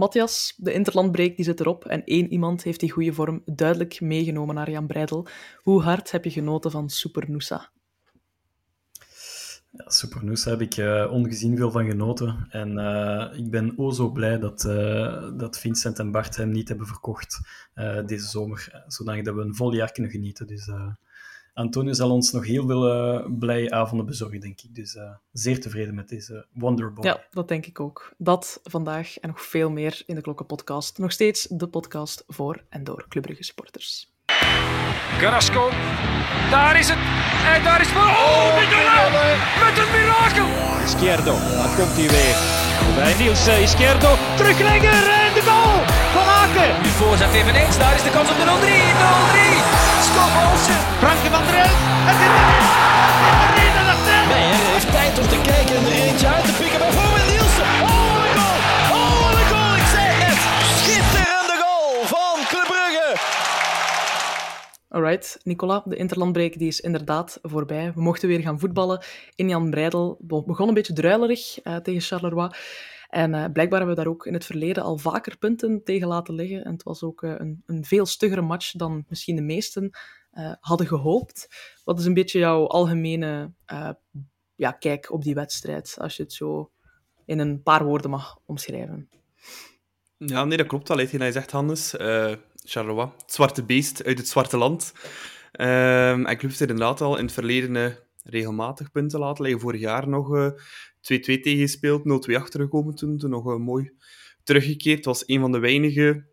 Matthias, de interlandbreek die zit erop en één iemand heeft die goede vorm duidelijk meegenomen naar Jan Breidel. Hoe hard heb je genoten van Super Noosa? Ja, Super heb ik uh, ongezien veel van genoten. En uh, ik ben o zo blij dat, uh, dat Vincent en Bart hem niet hebben verkocht deze zomer, zodat we een vol jaar kunnen genieten. Dus Antonio zal ons nog heel veel uh, blije avonden bezorgen, denk ik. Dus uh, zeer tevreden met deze Wonderboy. Ja, dat denk ik ook. Dat vandaag en nog veel meer in de Klokkenpodcast. Nog steeds de podcast voor en door Club supporters. Carrasco, daar is het. En daar is het. Oh, oh met een mirakel. Izquierdo, daar komt hij weer. Bij Niels Izquierdo, teruglegger en de goal van Aken. Nu voorzet eveneens, daar is de kans op de 0-3. 0-3. Frank van der Elf. Het is erin. Nee, hij heeft tijd om te kijken en er eentje uit te pikken. Bijvoorbeeld Nielsen. Oh, wat een goal. Oh, wat een goal. Ik zeg het. Schitterende goal van Club Brugge. Alright, Nicola, de interlandbreek die is inderdaad voorbij. We mochten weer gaan voetballen in Jan Breidel. We begonnen een beetje druilerig uh, tegen Charleroi. En uh, blijkbaar hebben we daar ook in het verleden al vaker punten tegen laten liggen. En het was ook uh, een, een, veel stuggere match dan misschien de meesten uh, hadden gehoopt. Wat is een beetje jouw algemene ja, kijk op die wedstrijd, als je het zo in een paar woorden mag omschrijven? Ja, nee, dat klopt al. Hij zegt, Hannes. Charleroi, het zwarte beest uit het zwarte land. Um, en Club heeft inderdaad al in het verleden regelmatig punten laten liggen. Vorig jaar nog 2-2 tegengespeeld, 0-2 achtergekomen toen, toen nog uh, mooi teruggekeerd. Het was een van de weinige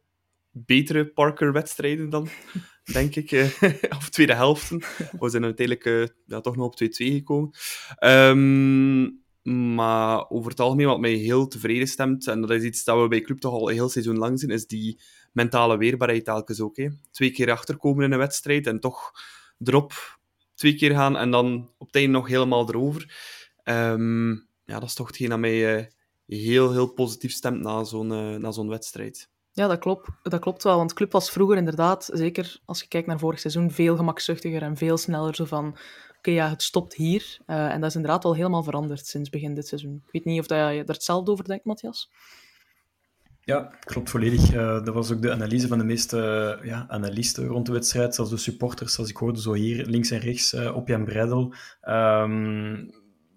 betere Parker-wedstrijden dan, denk ik. Uh, of tweede helften. We zijn uiteindelijk ja, toch nog op 2-2 gekomen. Um, maar over het algemeen, wat mij heel tevreden stemt, en dat is iets dat we bij Club toch al een heel seizoen lang zien, is die mentale weerbaarheid telkens ook. Hè. Twee keer achterkomen in een wedstrijd en toch erop twee keer gaan en dan op het einde nog helemaal erover. Um, ja, dat is toch hetgeen dat mij uh, heel, heel positief stemt na zo'n uh, na zo'n wedstrijd. Ja, dat klopt, dat klopt wel. Want club was vroeger inderdaad, zeker als je kijkt naar vorig seizoen, veel gemakzuchtiger en veel sneller. Zo van, oké, ja, het stopt hier. Uh, en dat is inderdaad wel helemaal veranderd sinds begin dit seizoen. Ik weet niet of dat je er hetzelfde over denkt, Matthias? Ja, klopt volledig. Uh, dat was ook de analyse van de meeste uh, ja, analisten rond de wedstrijd, zelfs de supporters, zoals ik hoorde zo hier links en rechts uh, op Jan Breidel. Um,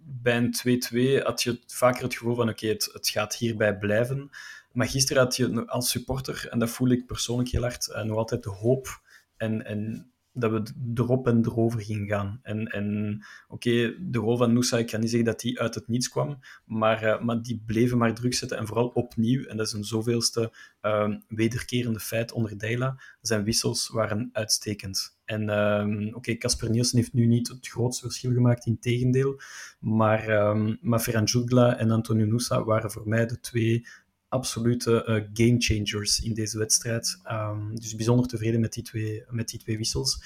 bij een 2-2 had je vaker het gevoel van oké, het, het gaat hierbij blijven. Maar gisteren had je als supporter, en dat voel ik persoonlijk heel hard, nog altijd de hoop en, en dat we erop en erover gingen gaan. En, en oké, de rol van Noosa, ik kan niet zeggen dat die uit het niets kwam, maar, uh, maar die bleven maar druk zetten. En vooral opnieuw, en dat is een zoveelste uh, wederkerende feit onder Deila, zijn wissels waren uitstekend. En uh, oké, Casper Nielsen heeft nu niet het grootste verschil gemaakt, in tegendeel. Maar, um, maar Ferran Jutgla en Antonio Noosa waren voor mij de twee absolute uh, game changers in deze wedstrijd. Um, dus bijzonder tevreden met die twee, met die twee wissels.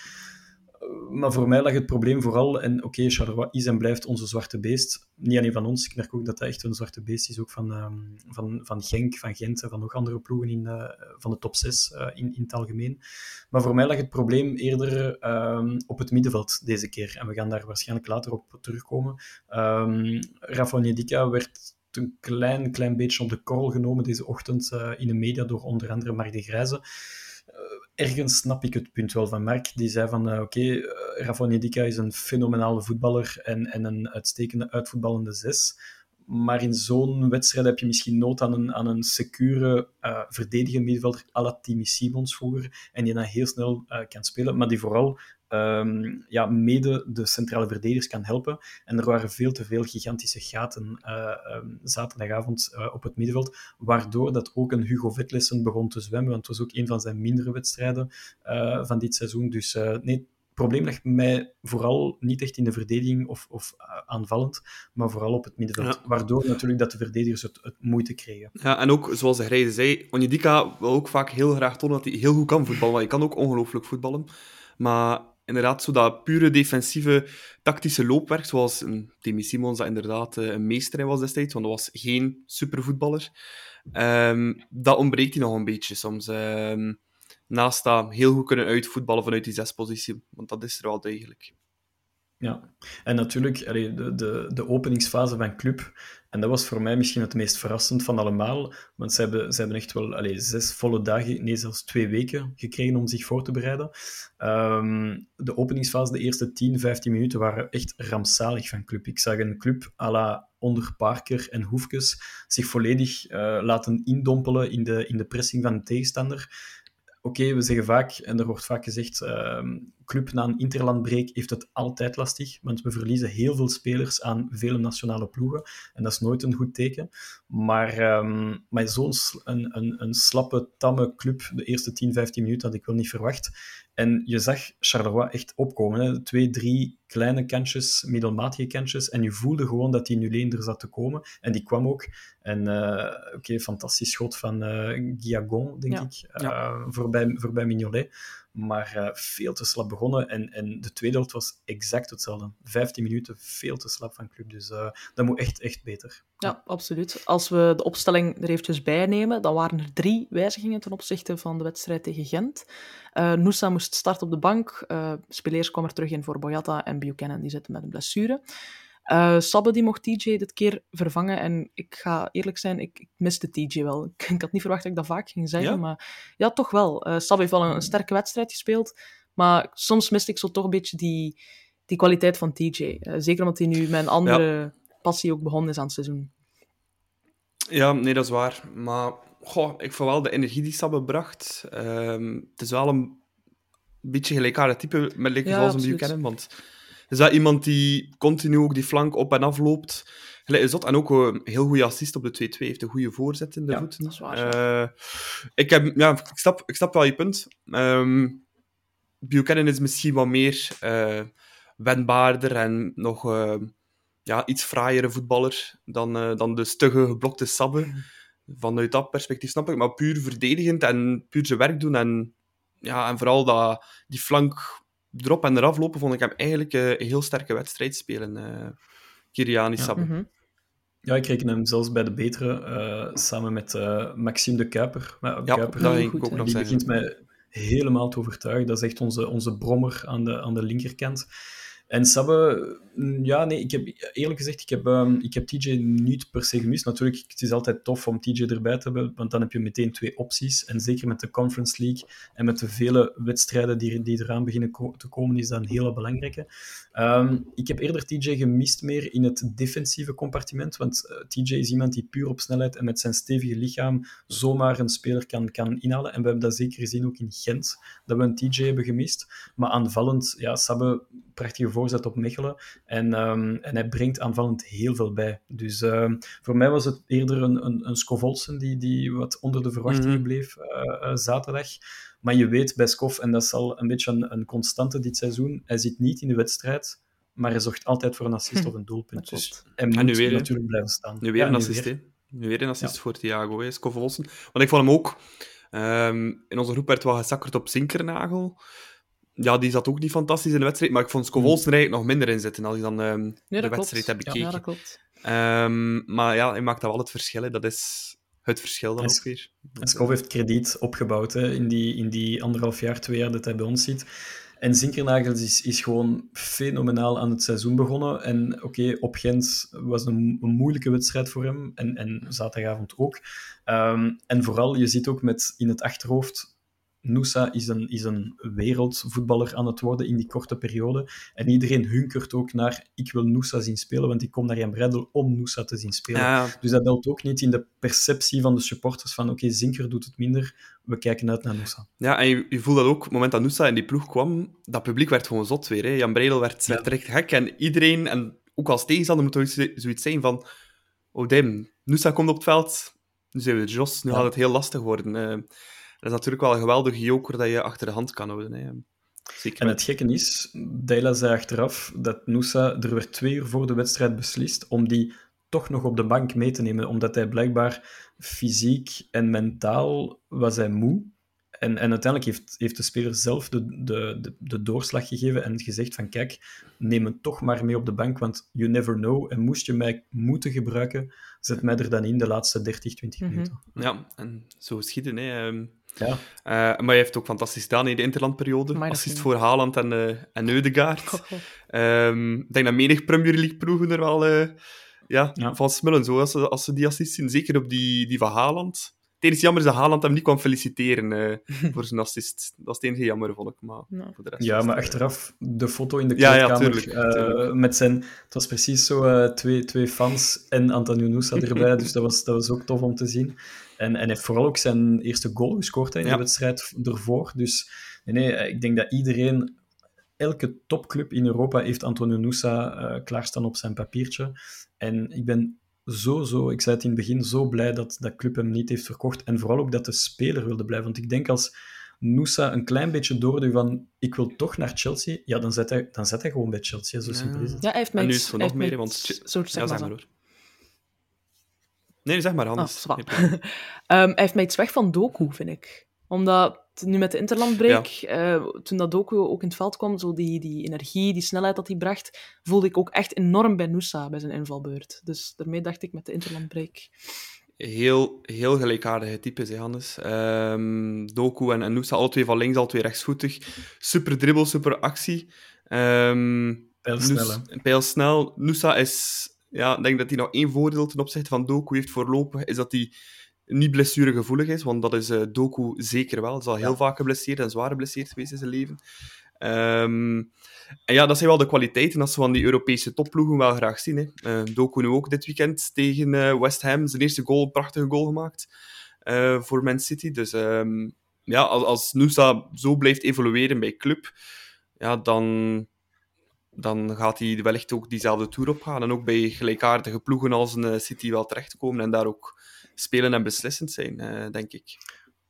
Uh, maar voor mij lag het probleem vooral, en oké, okay, Charleroi is en blijft onze zwarte beest. Niet alleen van ons, ik merk ook dat dat echt een zwarte beest is, ook van, um, van, van Genk, van Gent en van nog andere ploegen in, uh, van de top 6 uh, in, in het algemeen. Maar voor mij lag het probleem eerder um, op het middenveld deze keer. En we gaan daar waarschijnlijk later op terugkomen. Um, Rafa Onyedika werd een klein, klein beetje op de korrel genomen deze ochtend uh, in de media door onder andere Mark de Grijze. Uh, ergens snap ik het punt wel van Mark. Die zei van, uh, oké, okay, Rafa is een fenomenale voetballer en, en een uitstekende uitvoetballende zes. Maar in zo'n wedstrijd heb je misschien nood aan een, aan een secure uh, verdedigende middenvelder à la Timmy Simons. En die dan heel snel kan spelen, maar die vooral um, ja, mede de centrale verdedigers kan helpen. En er waren veel te veel gigantische gaten um, zaterdagavond uh, op het middenveld, waardoor dat ook een Hugo Vetlessen begon te zwemmen, want het was ook een van zijn mindere wedstrijden uh, van dit seizoen. Dus nee, het probleem ligt mij vooral niet echt in de verdediging of, of aanvallend, maar vooral op het middenveld. Ja. Waardoor natuurlijk dat de verdedigers het, het, moeite kregen. Ja, en ook, zoals de Grijze zei, Onyedika wil ook vaak heel graag tonen dat hij heel goed kan voetballen. Hij kan ook ongelooflijk voetballen. Maar inderdaad zo dat pure defensieve tactische loopwerk, zoals Timmy Simons dat inderdaad eh, een meester in was destijds, want dat was geen supervoetballer. Um, dat ontbreekt hij nog een beetje soms. Um, naast dat heel goed kunnen uitvoetballen vanuit die zespositie, want dat is er wel degelijk. Ja, en natuurlijk, de, de, de openingsfase van club En dat was voor mij misschien het meest verrassend van allemaal, want ze hebben, ze hebben echt wel allez, zes volle dagen, nee, zelfs twee weken gekregen om zich voor te bereiden. Ehm, de openingsfase, de eerste 10, 15 minuten, waren echt rampzalig van club. Ik zag een club à la onder Parker en Hoefkes zich volledig uh, laten indompelen in de, in de pressing van de tegenstander oké, we zeggen vaak, en er wordt vaak gezegd, uh, club na een interlandbreek heeft het altijd lastig, want we verliezen heel veel spelers aan vele nationale ploegen, en dat is nooit een goed teken. Maar, um, maar zo'n een, een, een slappe, tamme club, de eerste 10, 15 minuten, had ik wel niet verwacht. En je zag Charleroi echt opkomen. Hè. Twee, drie kleine kantjes, middelmatige kantjes. En je voelde gewoon dat die 0-1 er zat te komen. En die kwam ook. En uh, oké, okay, fantastisch schot van uh, Guillagon, denk ik, uh, ja. voorbij, voorbij Mignolet. Maar uh, veel te slap begonnen. En, en de tweede helft was exact hetzelfde. 15 minuten, veel te slap van club. Dus uh, dat moet echt, echt beter. Ja, absoluut. Als we de opstelling er eventjes bij nemen, dan waren er drie wijzigingen ten opzichte van de wedstrijd tegen Gent. Uh, Noosa moest starten op de bank. Uh, Speleers kwam er terug in voor Boyata en Buchanan, die zitten met een blessure. Uh, Sabbe die mocht TJ dit keer vervangen. En ik ga eerlijk zijn, ik, ik miste TJ wel. Ik, had niet verwacht dat ik dat vaak ging zeggen. Ja? Maar ja, toch wel. Uh, Sabbe heeft wel een, een, sterke wedstrijd gespeeld. Maar soms miste ik zo toch een beetje die, die kwaliteit van TJ. Uh, zeker omdat hij nu met een andere ja. passie ook begonnen is aan het seizoen. Ja, nee, dat is waar. Maar goh, ik vond wel de energie die Sabbe bracht. Um, het is wel een beetje gelijkaardig type met like, ja, zoals een Buchanan. Want is dat iemand die continu ook die flank op en af loopt. Zot, en ook een heel goede assist op de 2-2. Heeft een goede voorzet in de ja, voeten. Dat is waar, uh, ik, heb, ja, ik, snap, ik snap wel je punt. Um, Buchanan is misschien wat meer uh, wendbaarder en nog uh, ja, iets fraaiere voetballer dan, dan de stugge, geblokte Sabbe. Vanuit dat perspectief snap ik. Maar puur verdedigend en puur zijn werk doen. En, ja, en vooral dat, die flank erop en eraf lopen, vond ik hem eigenlijk uh, een heel sterke wedstrijd spelen. Uh, Kiriani Sabbe. Ja, mm -hmm. ja, ik reken hem zelfs bij de betere, uh, samen met Maxime de Kuiper. Maar, ja, Kuiper, dat ging ik ook nog die begint mij helemaal te overtuigen. Dat is echt onze, onze brommer aan de, aan de linkerkant. En Sabbe, ja, nee, ik heb eerlijk gezegd, ik heb, um, ik heb TJ niet per se gemist. Natuurlijk, het is altijd tof om TJ erbij te hebben, want dan heb je meteen twee opties. En zeker met de Conference League en met de vele wedstrijden die, die eraan beginnen te komen, is dat een hele belangrijke. Um, ik heb eerder TJ gemist meer in het defensieve compartiment, want uh, TJ is iemand die puur op snelheid en met zijn stevige lichaam zomaar een speler kan, kan inhalen. En we hebben dat zeker gezien ook in Gent, dat we een TJ hebben gemist. Maar aanvallend, ja, Sabbe, prachtige voorzet op Mechelen. En, um, en hij brengt aanvallend heel veel bij. Dus um, voor mij was het eerder een, een, een Scovolsen die, die wat onder de verwachtingen mm -hmm. bleef uh, uh, zaterdag. Maar je weet bij Skof, en dat is al een beetje een, een constante dit seizoen, hij zit niet in de wedstrijd, maar hij zorgt altijd voor een assist hm. of een doelpunt. Dus hij moet nu weer, natuurlijk blijven staan. Nu weer ja, een assist, hè? Nu weer een assist ja. voor Thiago, hè? Want ik vond hem ook... Um, in onze groep werd wel gesakkerd op Zinkernagel ja, die zat ook niet fantastisch in de wedstrijd, maar ik vond Scovolsen er eigenlijk nog minder in zitten als ik dan um, nee, de klopt. wedstrijd heb bekeken. Ja, dat klopt. Um, maar ja, hij maakt dat wel het verschil. Hè. Dat is het verschil dan en, ook weer. En Skov heeft krediet opgebouwd hè, in, die, in die anderhalf jaar, twee jaar dat hij bij ons zit. En Zinkernagels is, is gewoon fenomenaal aan het seizoen begonnen. En oké, okay, op Gent was een, een, moeilijke wedstrijd voor hem. En, en zaterdagavond ook. Um, en vooral, je ziet ook met in het achterhoofd Noosa is een, is een wereldvoetballer aan het worden in die korte periode. En iedereen hunkert ook naar, ik wil Noosa zien spelen, want ik kom naar Jan Breidel om Noosa te zien spelen. Ja. Dus dat helpt ook niet in de perceptie van de supporters van, oké, okay, Zinker doet het minder, we kijken uit naar Noosa. Ja, en je, je voelt dat ook, op het moment dat Noosa in die ploeg kwam, dat publiek werd gewoon zot weer. Hè. Jan Breidel werd, werd ja. recht gek en iedereen, en ook als tegenstander moet er zoiets zijn van, oh damn, Noosa komt op het veld, nu zijn we Jos, nu ja. gaat het heel lastig worden. Uh, dat is natuurlijk wel een geweldige joker dat je achter de hand kan houden. Hè. Zeker en het gekke is, Deila zei achteraf dat Noosa er werd twee uur voor de wedstrijd beslist om die toch nog op de bank mee te nemen, omdat hij blijkbaar fysiek en mentaal was hij moe. En, en uiteindelijk heeft, heeft de speler zelf de, de, de, de, doorslag gegeven en gezegd van kijk, neem hem toch maar mee op de bank, want you never know. En moest je mij moeten gebruiken, zet mij er dan in de laatste 30, 20 Mhm. minuten. Mm -hmm. Ja, en zo schieten. Hè. Um, ja. uh, maar hij heeft ook fantastisch gedaan in de interlandperiode. Assist voor Haaland en, uh, en Eudegaard. Um, ik denk dat menig Premier League ploegen er wel uh, ja, Ja. van smullen zo, als ze, als ze die assist zien. Zeker op die, die van Haaland. Het enige jammer is dat Haaland hem niet kwam feliciteren eh, voor zijn assist. Dat is het enige jammer, vond ik. Maar Ja. voor de rest Ja, maar eh, achteraf de foto in de Ja, ja, kleedkamer. tuurlijk, eh, tuurlijk. met zijn, het was precies zo eh, twee, twee fans en Antonio Nusa erbij. dus dat was, dat was ook tof om te zien. En, en hij heeft vooral ook zijn eerste goal gescoord hè, in Ja. de wedstrijd ervoor. Dus nee, nee, ik denk dat iedereen, elke topclub in Europa heeft Antonio Nusa eh, klaarstaan op zijn papiertje. En ik ben zo, zo, ik zei het in het begin, zo blij dat dat club hem niet heeft verkocht. En vooral ook dat de speler wilde blijven. Want ik denk als Nusa een klein beetje doorduwt van ik wil toch naar Chelsea, ja, dan zet hij, dan zet hij gewoon bij Chelsea. Zo Ja. simpel is het. Ja, hij heeft mij En nu is het hij nog heeft meer, want... iets- Zo, zeg ja, maar zeg maar hoor. Nee, zeg maar, Ah. Geen probleem. Ehm, hij heeft mij iets weg van Doku, vind ik. Omdat nu met de Interlandbreak, eh, toen dat Doku ook in het veld kwam, zo die, die energie, die snelheid dat hij bracht, voelde ik ook echt enorm bij Nusa bij zijn invalbeurt. Dus daarmee dacht ik met de Interlandbreak. Heel, heel gelijkaardige types, hè, Hannes. Ehm, Doku en, en Nusa, alle twee van links, alle twee rechtsvoetig. Super dribbel, super actie. Ehm Pijlsnel. Pijlsnel. Nusa is... Ja, ik denk dat hij nog één voordeel ten opzichte van Doku heeft voorlopig, is dat hij niet blessuregevoelig is, want dat is eh, Doku zeker wel. Hij is al heel vaak geblesseerd en zwaar geblesseerd geweest in zijn leven. Ehm, en ja, dat zijn wel de kwaliteiten dat ze van die Europese topploegen wel graag zien. Hè. Eh, Doku nu ook dit weekend tegen eh, West Ham. Zijn eerste goal, een prachtige goal gemaakt voor Man City. Dus ehm, ja, als, als Nusa zo blijft evolueren bij club, ja, dan, dan gaat hij wellicht ook diezelfde tour opgaan. En ook bij gelijkaardige ploegen als een City wel terechtkomen en daar ook spelen en beslissend zijn, eh, denk ik.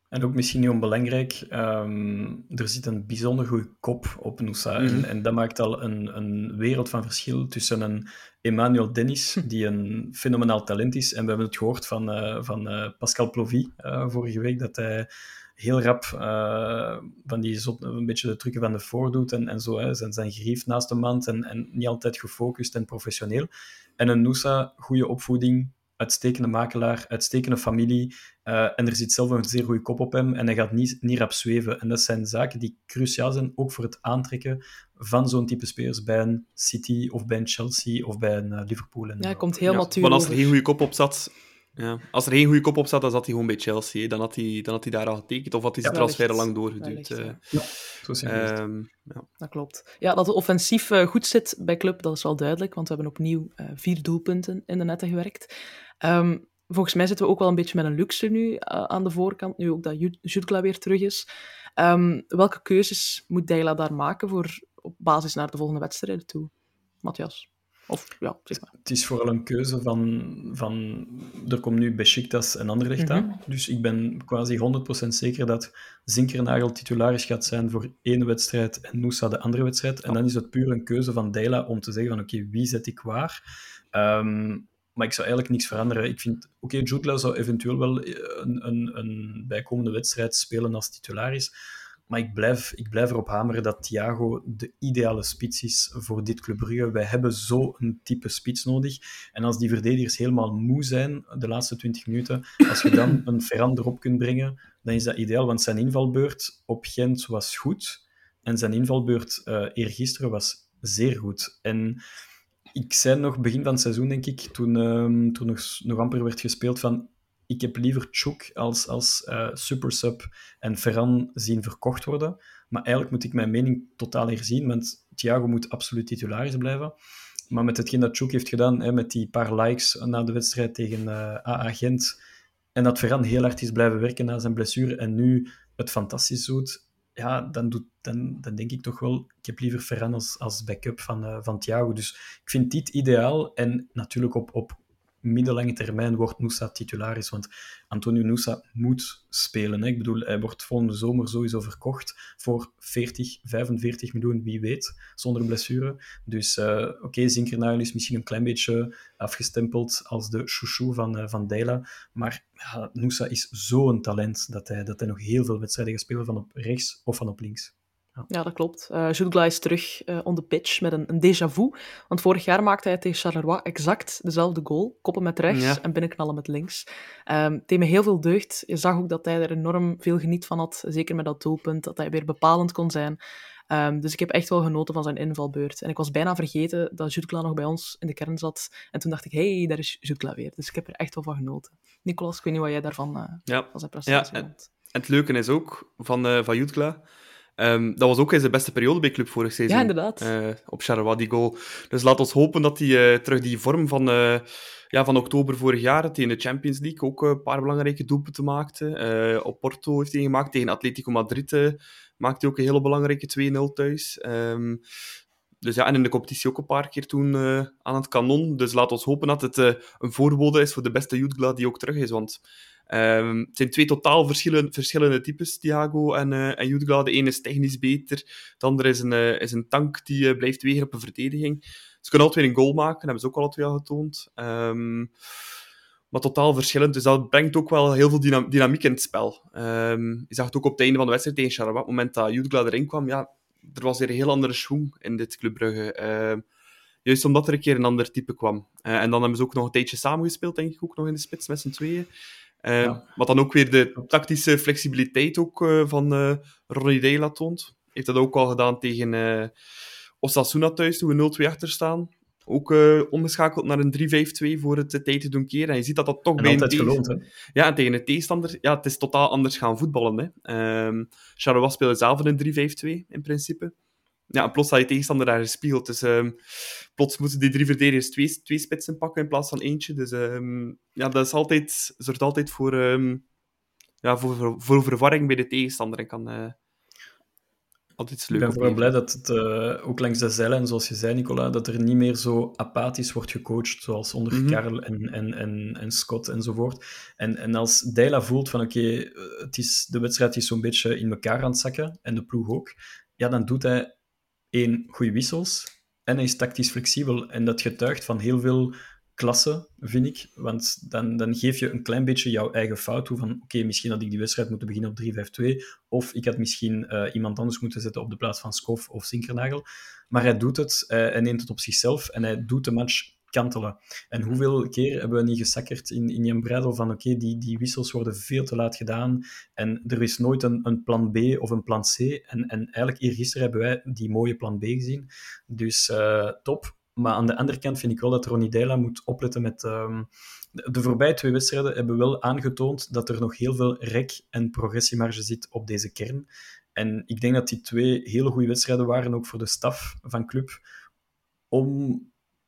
En ook misschien niet onbelangrijk, ehm, er zit een bijzonder goede kop op Nusa. Mhm. en, en dat maakt al een, een wereld van verschil tussen een Emmanuel Dennis, die een fenomenaal talent is, en we hebben het gehoord van, eh, van eh, Pascal Plovy vorige week, dat hij heel rap van die zot, een beetje de trucken van de voor doet en, en zo, hè, zijn, zijn grief naast de mand en, en niet altijd gefocust en professioneel. En een Nusa, goede opvoeding, uitstekende makelaar, uitstekende familie, eh, en er zit zelf een zeer goede kop op hem en hij gaat niet, niet rap zweven. En dat zijn zaken die cruciaal zijn, ook voor het aantrekken van zo'n type spelers bij een City of bij een Chelsea of bij een eh, Liverpool. En Ja, komt heel Ja, als er geen goede kop op zat... Ja. Als er geen goede kop op zat, dan zat hij gewoon bij Chelsea. hè. Dan had hij, dan had hij daar al getekend, of had hij zijn Ja, transfer al lang doorgeduwd. Wellicht, eh. ja. Zo. Ehm, ja. Dat klopt. Ja, dat het offensief goed zit bij club, dat is wel duidelijk, want we hebben opnieuw eh, vier doelpunten in de netten gewerkt. Ehm, volgens mij zitten we ook wel een beetje met een luxe nu eh, aan de voorkant, nu ook dat Ju- Jutgla weer terug is. Ehm, welke keuzes moet Deila daar maken voor, op basis naar de volgende wedstrijden toe? Matthias? Of, ja, zeg maar. Het is vooral een keuze van, van... Er komt nu Besiktas en Anderlecht Mhm. aan. Dus ik ben quasi 100% zeker dat Zinkernagel titularis gaat zijn voor één wedstrijd en Nusa de andere wedstrijd. En dan is het puur een keuze van Deila om te zeggen van oké, wie zet ik waar? Ehm, maar ik zou eigenlijk niks veranderen. Ik vind, oké, Jutla zou eventueel wel eh, een, een, een bijkomende wedstrijd spelen als titularis. Maar ik blijf, ik blijf erop hameren dat Thiago de ideale spits is voor dit Club Brugge. Wij hebben zo'n type spits nodig. En als die verdedigers helemaal moe zijn de laatste 20 minuten, als je dan een Ferran erop kunt brengen, dan is dat ideaal. Want zijn invalbeurt op Gent was goed. En zijn invalbeurt eh eergisteren was zeer goed. En ik zei nog begin van het seizoen, denk ik, toen, ehm, toen nog, nog amper werd gespeeld van ik heb liever Chuk als, als eh, supersub en Ferran zien verkocht worden. Maar eigenlijk moet ik mijn mening totaal herzien, want Thiago moet absoluut titularis blijven. Maar met hetgeen dat Chuk heeft gedaan, hè, met die paar likes na de wedstrijd tegen eh AA Gent, en dat Ferran heel hard is blijven werken na zijn blessure en nu het fantastisch doet, ja, dan, doet, dan, dan denk ik toch wel, ik heb liever Ferran als, als backup van, eh, van Thiago. Dus ik vind dit ideaal. En natuurlijk op, op middellange termijn wordt Nusa titularis, want Antonio Nusa moet spelen. Hè. Ik bedoel, hij wordt volgende zomer sowieso verkocht voor 40, 45 miljoen, wie weet, zonder blessure. Dus eh, oké, Zinkernagel is misschien een klein beetje afgestempeld als de chouchou van, uh, van Deila, maar Nusa is zo'n talent dat hij, dat hij nog heel veel wedstrijden gaat spelen van op rechts of van op links. Ja. dat klopt. Uh, Jutgla is terug uh, on the pitch met een, een déjà vu. Want vorig jaar maakte hij tegen Charleroi exact dezelfde goal. Koppen met rechts ja. en binnenknallen met links. Um, het deed me heel veel deugd. Je zag ook dat hij er enorm veel geniet van had. Zeker met dat doelpunt, dat hij weer bepalend kon zijn. Ehm, dus ik heb echt wel genoten van zijn invalbeurt. En ik was bijna vergeten dat Jutkla nog bij ons in de kern zat. En toen dacht ik, hé, hey, daar is Jutkla weer. Dus ik heb er echt wel van genoten. Nicolas, ik weet niet wat jij daarvan uh, ja. van zijn prestatie ja, en, en, het leuke is ook van, uh, van Jutkla... Um, dat was ook in zijn beste periode bij Club vorig seizoen. Ja, inderdaad. Uh, op Charleroi, die goal. Dus laat ons hopen dat hij terug die vorm van ja, van oktober vorig jaar, dat hij in de Champions League ook een paar belangrijke doelpunten maakte. Op Porto heeft hij gemaakt, tegen Atletico Madrid maakte hij ook een hele belangrijke 2-0 thuis. Um, dus ja, en in de competitie ook een paar keer toen aan het kanon. Dus laat ons hopen dat het een voorbode is voor de beste Jutgla die ook terug is. Want um, het zijn twee totaal verschillende, types, Thiago en, en Jutgla. De ene is technisch beter, de andere is een, is een tank die blijft wegen op een verdediging. Ze kunnen altijd weer een goal maken, hebben ze ook al twee al getoond. Um, maar totaal verschillend, dus dat brengt ook wel heel veel dynam dynamiek in het spel. Um, je zag het ook op het einde van de wedstrijd tegen. Op het moment dat Jutgla erin kwam, ja, er was weer een heel andere schwung in dit Club Brugge. Uh, juist omdat er een keer een ander type kwam. Uh, en dan hebben ze ook nog een tijdje samengespeeld, denk ik, ook nog in de spits met z'n tweeën. Uh, ja. Wat dan ook weer de tactische flexibiliteit ook, uh, van uh, Ronnie Deila toont. Heeft dat ook al gedaan tegen Osasuna thuis, toen we 0-2 achter staan. Ook omgeschakeld naar een 3-5-2 voor het tijd te doen keren. En je ziet dat dat toch en bij altijd een? Ja, en tegen een tegenstander... Ja, het is totaal anders gaan voetballen. Hè. Um, Charleroi speelde zelf een 3-5-2, in principe. Ja, en plots had je tegenstander daar gespiegeld. Dus um, plots moeten die drie verdedigers twee, twee spitsen pakken in plaats van eentje. Dus um, ja, dat is altijd, zorgt altijd voor, ja, voor, voor, voor verwarring bij de tegenstander. En kan... Uh, altijd leuk ik ben vooral blij dat het uh, ook langs de zeilen, zoals je zei, Nicola, dat er niet meer zo apathisch wordt gecoacht, zoals onder mm -hmm. Karel en, en, en, en Scott enzovoort. En, en als Deila voelt van oké, okay, het is de wedstrijd is zo'n beetje in elkaar aan het zakken, en de ploeg ook, ja, dan doet hij één, goede wissels, en hij is tactisch flexibel. En dat getuigt van heel veel klasse, vind ik. Want dan, dan geef je een klein beetje jouw eigen fout toe van oké, misschien had ik die wedstrijd moeten beginnen op 3-5-2 of ik had misschien uh, iemand anders moeten zetten op de plaats van Skof of Sinkernagel. Maar hij doet het, uh, hij neemt het op zichzelf en hij doet de match kantelen. En hoeveel keer hebben we niet gesakkerd in, in Jan Breidel van oké, okay, die, die wissels worden veel te laat gedaan en er is nooit een, een plan B of een plan C. En, en eigenlijk eergisteren hebben wij die mooie plan B gezien. Dus uh, top. Maar aan de andere kant vind ik wel dat Ronnie Deila moet opletten met... Um, de voorbije twee wedstrijden hebben wel aangetoond dat er nog heel veel rek- en progressiemarge zit op deze kern. En ik denk dat die twee hele goede wedstrijden waren, ook voor de staf van club, om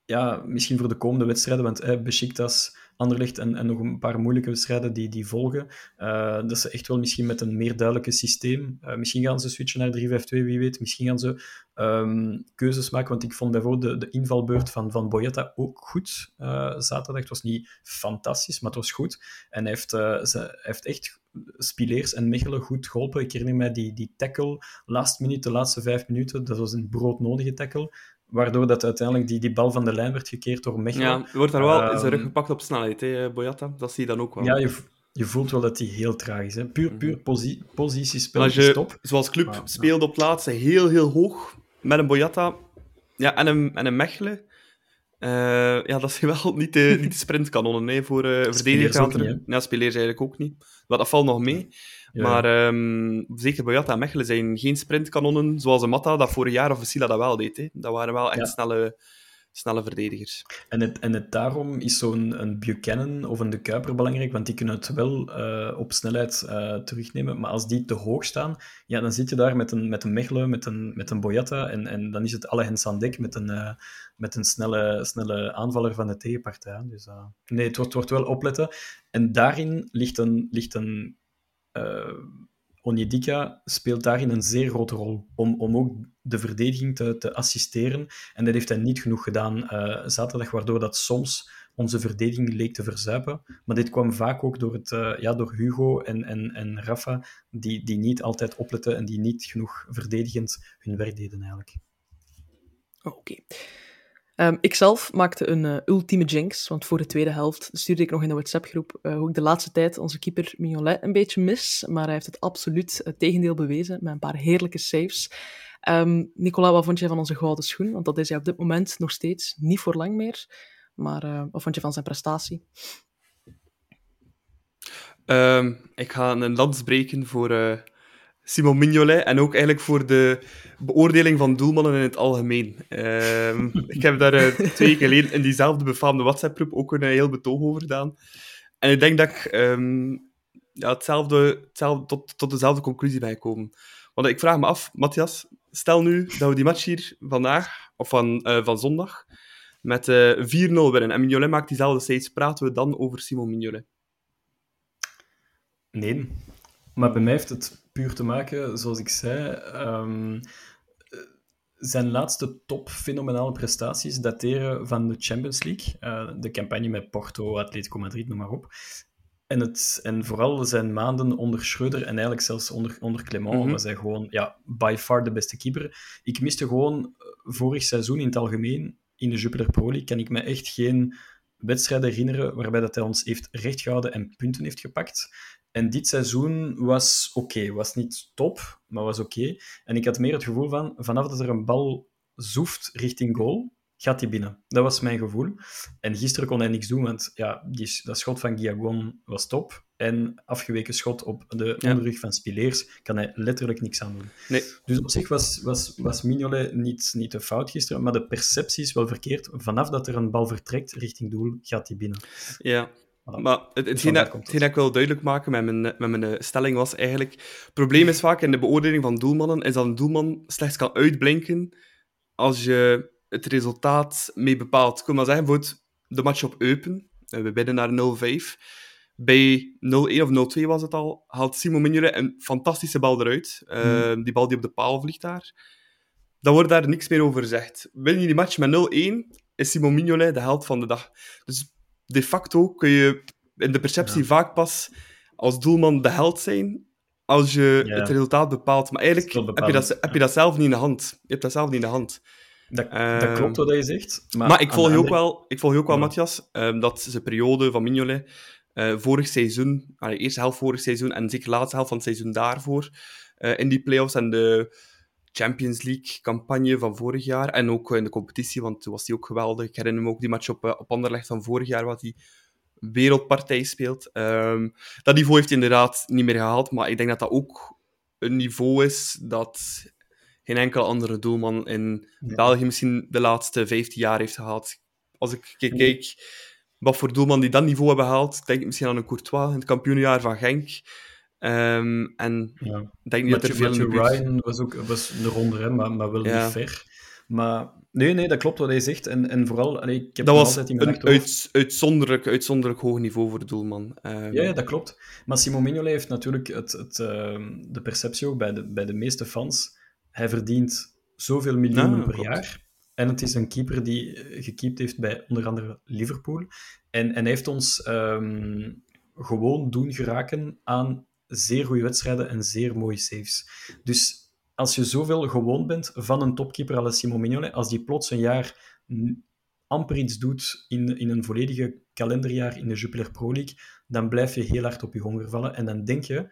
ja, misschien voor de komende wedstrijden, want eh, Besiktas, Anderlecht en, en nog een paar moeilijke wedstrijden die, die volgen, uh, dat ze echt wel misschien met een meer duidelijke systeem, uh, misschien gaan ze switchen naar 3-5-2, wie weet, misschien gaan ze um, keuzes maken, want ik vond bijvoorbeeld de, de invalbeurt van, van Boyata ook goed uh, zaterdag. Het was niet fantastisch, maar het was goed. En hij heeft, ze, heeft echt Spileers en Mechelen goed geholpen. Ik herinner mij die, die tackle, last minute, de laatste vijf minuten, dat was een broodnodige tackle waardoor dat uiteindelijk die, die bal van de lijn werd gekeerd door Mechelen. Ja, wordt daar wel uh, zijn rug gepakt op snelheid, hè, Boyata. Dat zie je dan ook wel. Ja, je, je voelt wel dat hij heel traag is. Hè. Puur, puur posi positiespel als je. Zoals club speelde op laatste heel, heel hoog met een Boyata ja, en, een, en een Mechelen. Uh, ja, dat zijn wel niet de, niet de sprintkanonnen hè, voor uh, verdedigers. Ja, spelers eigenlijk ook niet. Maar dat valt nog mee. Ja. Maar um, zeker Boyata en Mechelen zijn geen sprintkanonnen zoals een Matta dat vorig jaar of Sila dat wel deed. Hè. Dat waren wel echt ja. snelle, snelle verdedigers. En, het, en het, daarom is zo'n een Buchanan of een De Kuiper belangrijk, want die kunnen het wel uh, op snelheid uh, terugnemen. Maar als die te hoog staan, ja, dan zit je daar met een, met een Mechelen, met een, met een Boyata en, en dan is het alle hens aan dek met een, uh, met een snelle, snelle aanvaller van de tegenpartij. Dus nee, het wordt, wordt wel opletten. En daarin ligt een, ligt een uh, Onyedika speelt daarin een zeer grote rol om, om ook de verdediging te, te assisteren. En dat heeft hij niet genoeg gedaan uh, zaterdag, waardoor dat soms onze verdediging leek te verzuipen. Maar dit kwam vaak ook door, het, uh, ja, door Hugo en, en, en Rafa, die, die niet altijd opletten en die niet genoeg verdedigend hun werk deden eigenlijk. Oké. Okay. Um, ikzelf maakte een uh, ultieme jinx, want voor de tweede helft stuurde ik nog in de WhatsApp-groep uh, hoe ik de laatste tijd onze keeper Mignolet een beetje mis, maar hij heeft het absoluut het tegendeel bewezen met een paar heerlijke saves. Um, Nicola, wat vond je van onze gouden schoen? Want dat is hij op dit moment nog steeds niet voor lang meer. Maar wat vond je van zijn prestatie? Um, ik ga een lans breken voor Simon Mignolet en ook eigenlijk voor de beoordeling van doelmannen in het algemeen. Ehm, ik heb daar uh, twee weken geleden in diezelfde befaamde WhatsApp-groep ook een heel betoog over gedaan. En ik denk dat ik ja, hetzelfde, hetzelfde, tot, tot dezelfde conclusie ben gekomen. Want ik vraag me af, Matthias, stel nu dat we die match hier vandaag, of van, uh, van zondag, met uh, 4-0 winnen en Mignolet maakt diezelfde steeds, praten we dan over Simon Mignolet? Nee, maar bij mij heeft het puur te maken, zoals ik zei, um, zijn laatste top fenomenale prestaties dateren van de Champions League. Uh, de campagne met Porto, Atletico Madrid, noem maar op. En, het, en vooral zijn maanden onder Schreuder en eigenlijk zelfs onder, onder Clement mm -hmm. was hij gewoon ja, by far de beste keeper. Ik miste gewoon vorig seizoen in het algemeen in de Jupiler Pro League kan ik me echt geen wedstrijden herinneren waarbij dat hij ons heeft rechtgehouden en punten heeft gepakt. En dit seizoen was oké. Okay. Was niet top, maar was oké. Okay. En ik had meer het gevoel van, vanaf dat er een bal zoeft richting goal, gaat hij binnen. Dat was mijn gevoel. En gisteren kon hij niks doen, want ja, die, dat schot van Guillagon was top. En afgeweken schot op de ja. onderrug van Spileers kan hij letterlijk niks aan doen. Nee. Dus op zich was, was, was Mignolet niet, niet de fout gisteren, maar de perceptie is wel verkeerd. Vanaf dat er een bal vertrekt richting doel, gaat hij binnen. Ja. Maar het, hetgeen, dat, hetgeen dat ik wil duidelijk maken met mijn, met mijn stelling was eigenlijk... Het probleem is vaak in de beoordeling van doelmannen, is dat een doelman slechts kan uitblinken als je het resultaat mee bepaalt. Ik wil maar zeggen, bijvoorbeeld de match op Eupen, we bidden naar 0-5. Bij 0-1 of 0-2 was het al, haalt Simon Mignolet een fantastische bal eruit. Mm. Uh, die bal die op de paal vliegt daar. Dan wordt daar niks meer over gezegd. Win je die match met 0-1, is Simon Mignolet de held van de dag. Dus de facto kun je in de perceptie ja. vaak pas als doelman de held zijn als je ja. het resultaat bepaalt. Maar eigenlijk heb je, dat, heb je dat zelf niet in de hand. Je hebt dat zelf niet in de hand. Dat, uh, dat klopt wat je zegt. Maar, maar ik volg je ook wel, ik volg je ook wel. Matthias, um, dat zijn periode van Mignolet uh, vorig seizoen, de eerste helft vorig seizoen en zeker de laatste helft van het seizoen daarvoor, uh, in die play-offs en de Champions League-campagne van vorig jaar en ook in de competitie, want toen was die ook geweldig. Ik herinner me ook die match op, op Anderlecht van vorig jaar, wat hij wereldpartij speelt. Um, dat niveau heeft hij inderdaad niet meer gehaald, maar ik denk dat dat ook een niveau is dat geen enkele andere doelman in ja. België misschien de laatste 15 jaar heeft gehaald. Als ik kijk, kijk wat voor doelman die dat niveau hebben gehaald, denk ik misschien aan een Courtois in het kampioenjaar van Genk. Um, en ja. denk niet dat er veel Matthew Ryan was ook was een ronde, hè, maar, maar wel Ja. niet ver. Maar nee, nee, dat klopt wat hij zegt. En, en vooral, allee, ik heb Dat was altijd in mijn een uit, uitzonderlijk, uitzonderlijk hoog niveau voor de doelman. Ehm, Ja, ja, dat klopt. Maar Simon Mignolet heeft natuurlijk het, het, ehm, de perceptie ook bij de, bij de meeste fans. Hij verdient zoveel miljoenen Ja, per klopt. jaar. En het is een keeper die eh, gekiept heeft bij onder andere Liverpool. En, en hij heeft ons gewoon doen geraken aan zeer goede wedstrijden en zeer mooie saves. Dus als je zoveel gewoon bent van een topkeeper als Simon Mignolet, als die plots een jaar amper iets doet in, in een volledige kalenderjaar in de Jupiler Pro League, dan blijf je heel hard op je honger vallen. En dan denk je,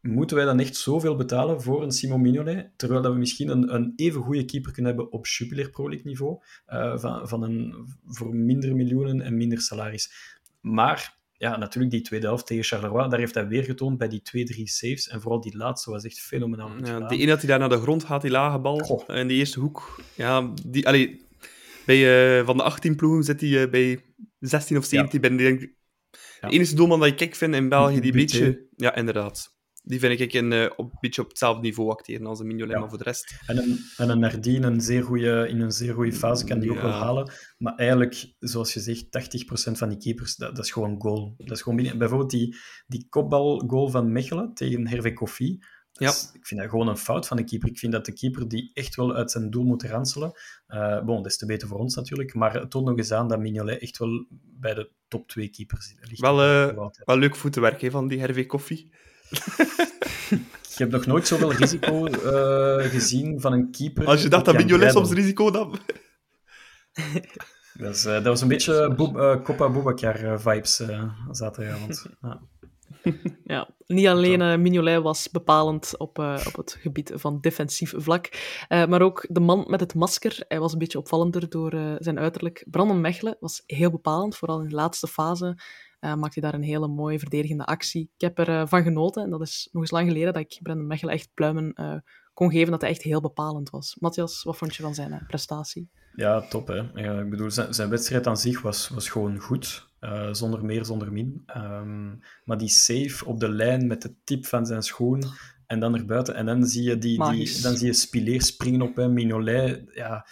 moeten wij dan echt zoveel betalen voor een Simon Mignolet, terwijl dat we misschien een, een even goede keeper kunnen hebben op Jupiler Pro League niveau, eh, van, van een, voor minder miljoenen en minder salaris. Maar ja, natuurlijk die tweede helft tegen Charleroi, daar heeft hij weer getoond bij die twee, drie saves. En vooral die laatste was echt fenomenaal Ja, die ene dat hij daar naar de grond gaat, die lage bal, Goh. eh, in die eerste hoek. Ja, die, allee, bij, eh, van de 18 ploegen zit hij eh, bij 16 of 17. Ben, die, denk Ja. De enige doelman dat ik kijk vind in België, die een beetje... Ja, inderdaad. Die vind ik in, eh, op, een beetje op hetzelfde niveau acteren als de Mignolet, Ja. maar voor de rest... En een, en een Nardine een zeer goeie, in een zeer goede fase kan die ook wel halen. Maar eigenlijk, zoals je zegt, 80% van die keepers, dat, dat is gewoon goal. Dat is gewoon binnen. Bijvoorbeeld die, die kopbalgoal van Mechelen tegen Hervé Koffie. Ja. Dat is- Ik vind dat gewoon een fout van de keeper. Ik vind dat de keeper die echt wel uit zijn doel moet ranselen. Eh bon, des te beter voor ons natuurlijk. Maar het toont nog eens aan dat Mignolet echt wel bij de top 2 keepers ligt. Wel, altijd. Wel leuk voetenwerk van die Hervé Koffie. Ik heb nog nooit zoveel risico eh, gezien van een keeper. Als je dacht dat Mignolet soms risico nam... Dat, is, eh, dat was een beetje Bob, eh Copa Boubacar-vibes eh zaterdagavond. Ja. Ja, niet alleen eh, Mignolet was bepalend op, eh, op het gebied van defensief vlak, eh, maar ook de man met het masker. Hij was een beetje opvallender door eh, zijn uiterlijk. Brandon Mechelen was heel bepalend, vooral in de laatste fase uh, maakt hij daar een hele mooie verdedigende actie. Ik heb ervan van genoten en dat is nog eens lang geleden dat ik Brendan Mechelen echt pluimen kon geven dat hij echt heel bepalend was. Matthias, wat vond je van zijn prestatie? Ja, top. Hè? Ja, ik bedoel, zijn, zijn, wedstrijd aan zich was, was gewoon goed. Uh, zonder meer, zonder min. Um, maar die save op de lijn met de tip van zijn schoen en dan naar buiten. En dan zie je, die, die, dan zie je Spileer springen op hem, Mignolet. Ja,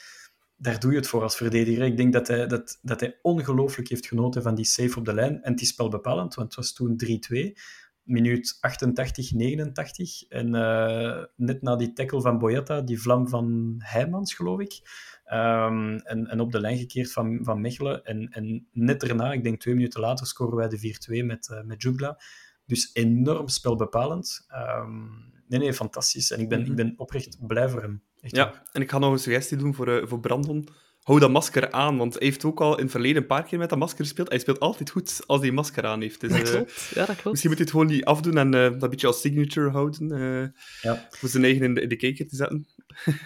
daar doe je het voor als verdediger. Ik denk dat hij, dat, dat hij ongelooflijk heeft genoten van die save op de lijn. En het is spelbepalend, want het was toen 3-2 minuut 88, 89. En uh, net na die tackle van Boyetta, die vlam van Heijmans, geloof ik. Um, en, en op de lijn gekeerd van, van Mechelen. En, en net daarna, ik denk twee minuten later, scoren wij de 4-2 met, uh, met Jugla. Dus enorm spelbepalend. Um, nee, nee, fantastisch. En ik ben, ik ben oprecht blij voor hem. Echt ja, waar. en ik ga nog een suggestie doen voor, uh, voor Brandon hou dat masker aan, want hij heeft ook al in het verleden een paar keer met dat masker gespeeld. Hij speelt altijd goed als hij een masker aan heeft. Dus, dat klopt. Ja, dat klopt. Misschien moet hij het gewoon niet afdoen en uh, dat beetje als signature houden. Ja. Voor zijn eigen in de, in de kijker te zetten.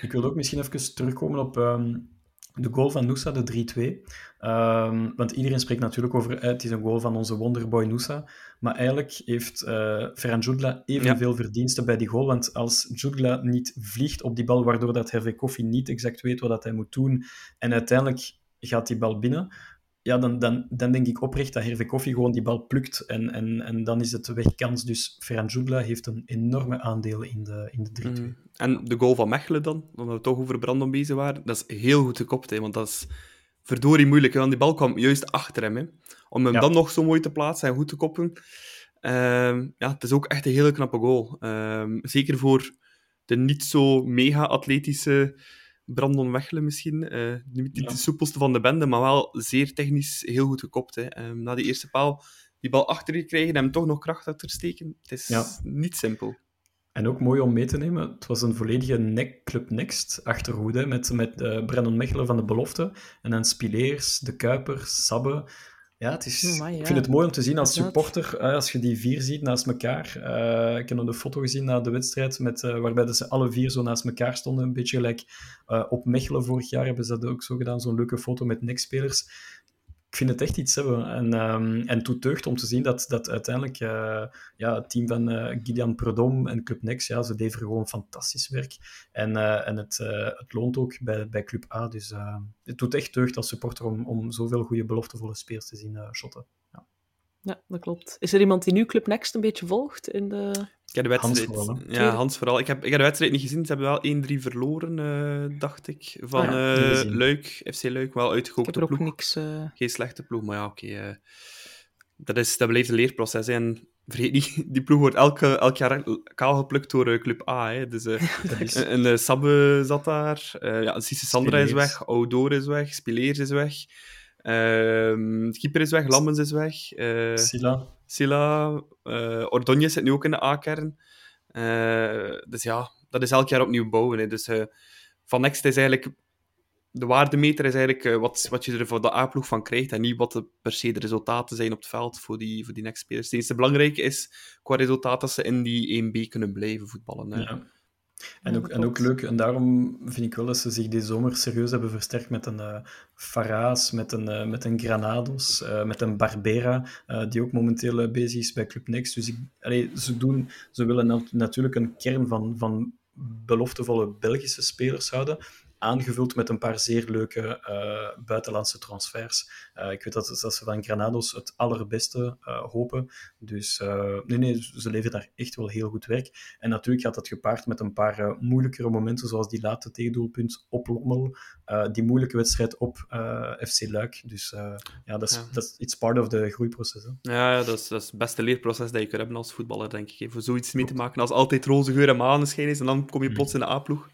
Ik wil ook misschien even terugkomen op um, de goal van Noosa, de 3-2. Um, want iedereen spreekt natuurlijk over het is een goal van onze wonderboy Noosa. Maar eigenlijk heeft uh, Ferran Jugla evenveel ja. verdiensten bij die goal. Want als Jugla niet vliegt op die bal, waardoor dat Hervé Koffie niet exact weet wat dat hij moet doen, en uiteindelijk gaat die bal binnen, ja, dan, dan, dan denk ik oprecht dat Hervé Koffie gewoon die bal plukt. En, en, en dan is het wegkans. Dus Ferran Jugla heeft een enorme aandeel in de, in de 3-2. Mm. En de goal van Mechelen dan, omdat we toch over Brandon bezig waren, dat is heel goed gekopt. Hè, want dat is verdorie moeilijk. Want die bal kwam juist achter hem. Hè. Om hem ja. dan nog zo mooi te plaatsen en goed te koppen. Uh, ja, het is ook echt een hele knappe goal. Uh, zeker voor de niet zo mega-atletische Brandon Wechelen misschien. Uh, niet ja. de soepelste van de bende, maar wel zeer technisch heel goed gekopt. Hè. Uh, na die eerste paal die bal achter je krijgen en hem toch nog kracht achter steken. Het is ja. niet simpel. En ook mooi om mee te nemen, het was een volledige nek, Club Next achterhoede met, met uh, Brandon Mechelen van de belofte. En dan Spileers, De Kuiper, Sabbe. Ja, het is, oh, my, ja. ik vind het mooi om te zien als supporter, als je die vier ziet naast elkaar. Uh, ik heb nog de foto gezien na de wedstrijd, met, uh, waarbij ze alle vier zo naast elkaar stonden. Een beetje gelijk uh, op Mechelen vorig jaar hebben ze dat ook zo gedaan, zo'n leuke foto met nekspelers. Ik vind het echt iets hebben. En, um, en deugd om te zien dat, dat uiteindelijk ja, het team van Gideon Prodom en Club Next, ja, ze leveren gewoon fantastisch werk. En, en het, het loont ook bij, bij Club A. Dus het doet echt deugd als supporter om, om zoveel goede beloftevolle spelers te zien shotten. Ja. Ja, dat klopt. Is er iemand die nu Club Next een beetje volgt in de... Ik heb de wedstrijd... Hans vooral, ja, Hans vooral. Ik heb, ik heb de wedstrijd niet gezien. Ze hebben wel 1-3 verloren, uh, dacht ik, van ah, ja, uh, Luik, FC Luik. Wel uitgekookte ploeg. Niks, uh... Geen slechte ploeg, maar ja, oké. Okay, dat, is, dat blijft een leerproces. Hè. En vergeet niet, die ploeg wordt elke, elk jaar kaal geplukt door Club A. Hè. Dus, en uh, Sabbe zat daar. ja, Cisse Sandra is weg, Oudor is weg, Spileers is weg. Uh, keeper is weg, Lammens is weg. Uh, Sila. Sila. Uh, Ordonez zit nu ook in de A-kern. Uh, dus ja, dat is elk jaar opnieuw bouwen. Hè. Dus Van Next is eigenlijk... De waardemeter is eigenlijk wat, wat je er voor de A-ploeg van krijgt en niet wat de, per se de resultaten zijn op het veld voor die, voor die Next-spelers. Het enige belangrijke is qua resultaat dat ze in die 1B kunnen blijven voetballen. Hè. Ja. En ook, en ook leuk, en daarom vind ik wel dat ze zich deze zomer serieus hebben versterkt met een uh, Faraz, met een, uh, met een Granados, uh, met een Barbera, die ook momenteel bezig is bij Club Next. Dus ik, allee, ze, doen, ze willen natuurlijk een kern van, van beloftevolle Belgische spelers houden aangevuld met een paar zeer leuke uh, buitenlandse transfers. Uh, ik weet dat, dat, ze van Granados het allerbeste uh, hopen. Dus nee, nee, ze leveren daar echt wel heel goed werk. En natuurlijk gaat dat gepaard met een paar moeilijkere momenten, zoals die late tegendoelpunt op Lommel, die moeilijke wedstrijd op FC Luik. Dus ja, dat is, ja. dat is it's part of the groeiproces. Hè. Ja, dat is, dat is het beste leerproces dat je kunt hebben als voetballer, denk ik. Voor zoiets mee te maken als altijd roze geur en maneschijn is, en dan kom je plots in de A-ploeg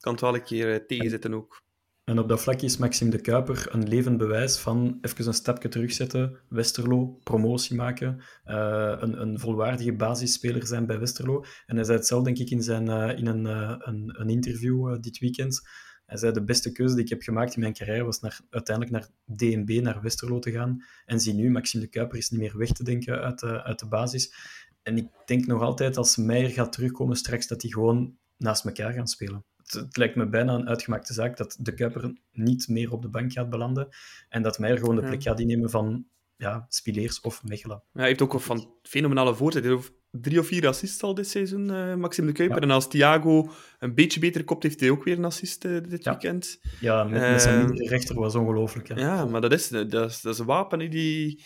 kan het wel een keer uh, tegenzitten ook. En op dat vlak is Maxime de Kuiper een levend bewijs van even een stapje terugzetten, Westerlo, promotie maken, uh, een, een, volwaardige basisspeler zijn bij Westerlo. En hij zei het zelf, denk ik, in, zijn, uh, in een, een, een, interview dit weekend. Hij zei, de beste keuze die ik heb gemaakt in mijn carrière was naar, uiteindelijk naar DNB, naar Westerlo te gaan. En zie nu, Maxime de Kuiper is niet meer weg te denken uit de, uit de basis. En ik denk nog altijd, als Meijer gaat terugkomen straks, dat hij gewoon naast elkaar gaan spelen het, lijkt me bijna een uitgemaakte zaak dat de Kuiper niet meer op de bank gaat belanden en dat Meijer gewoon de plek gaat innemen van ja, Spileers of Mechelen. Ja, hij heeft ook een van fenomenale voorzet. Heeft drie of vier assists al dit seizoen, uh, Maxime de Kuiper. Ja. En als Thiago een beetje beter kopt, heeft hij ook weer een assist uh, dit Ja. weekend. Ja, met, met zijn Ehm, rechter was ongelooflijk. hè. Ja, maar dat is, dat is, dat is een wapen, die,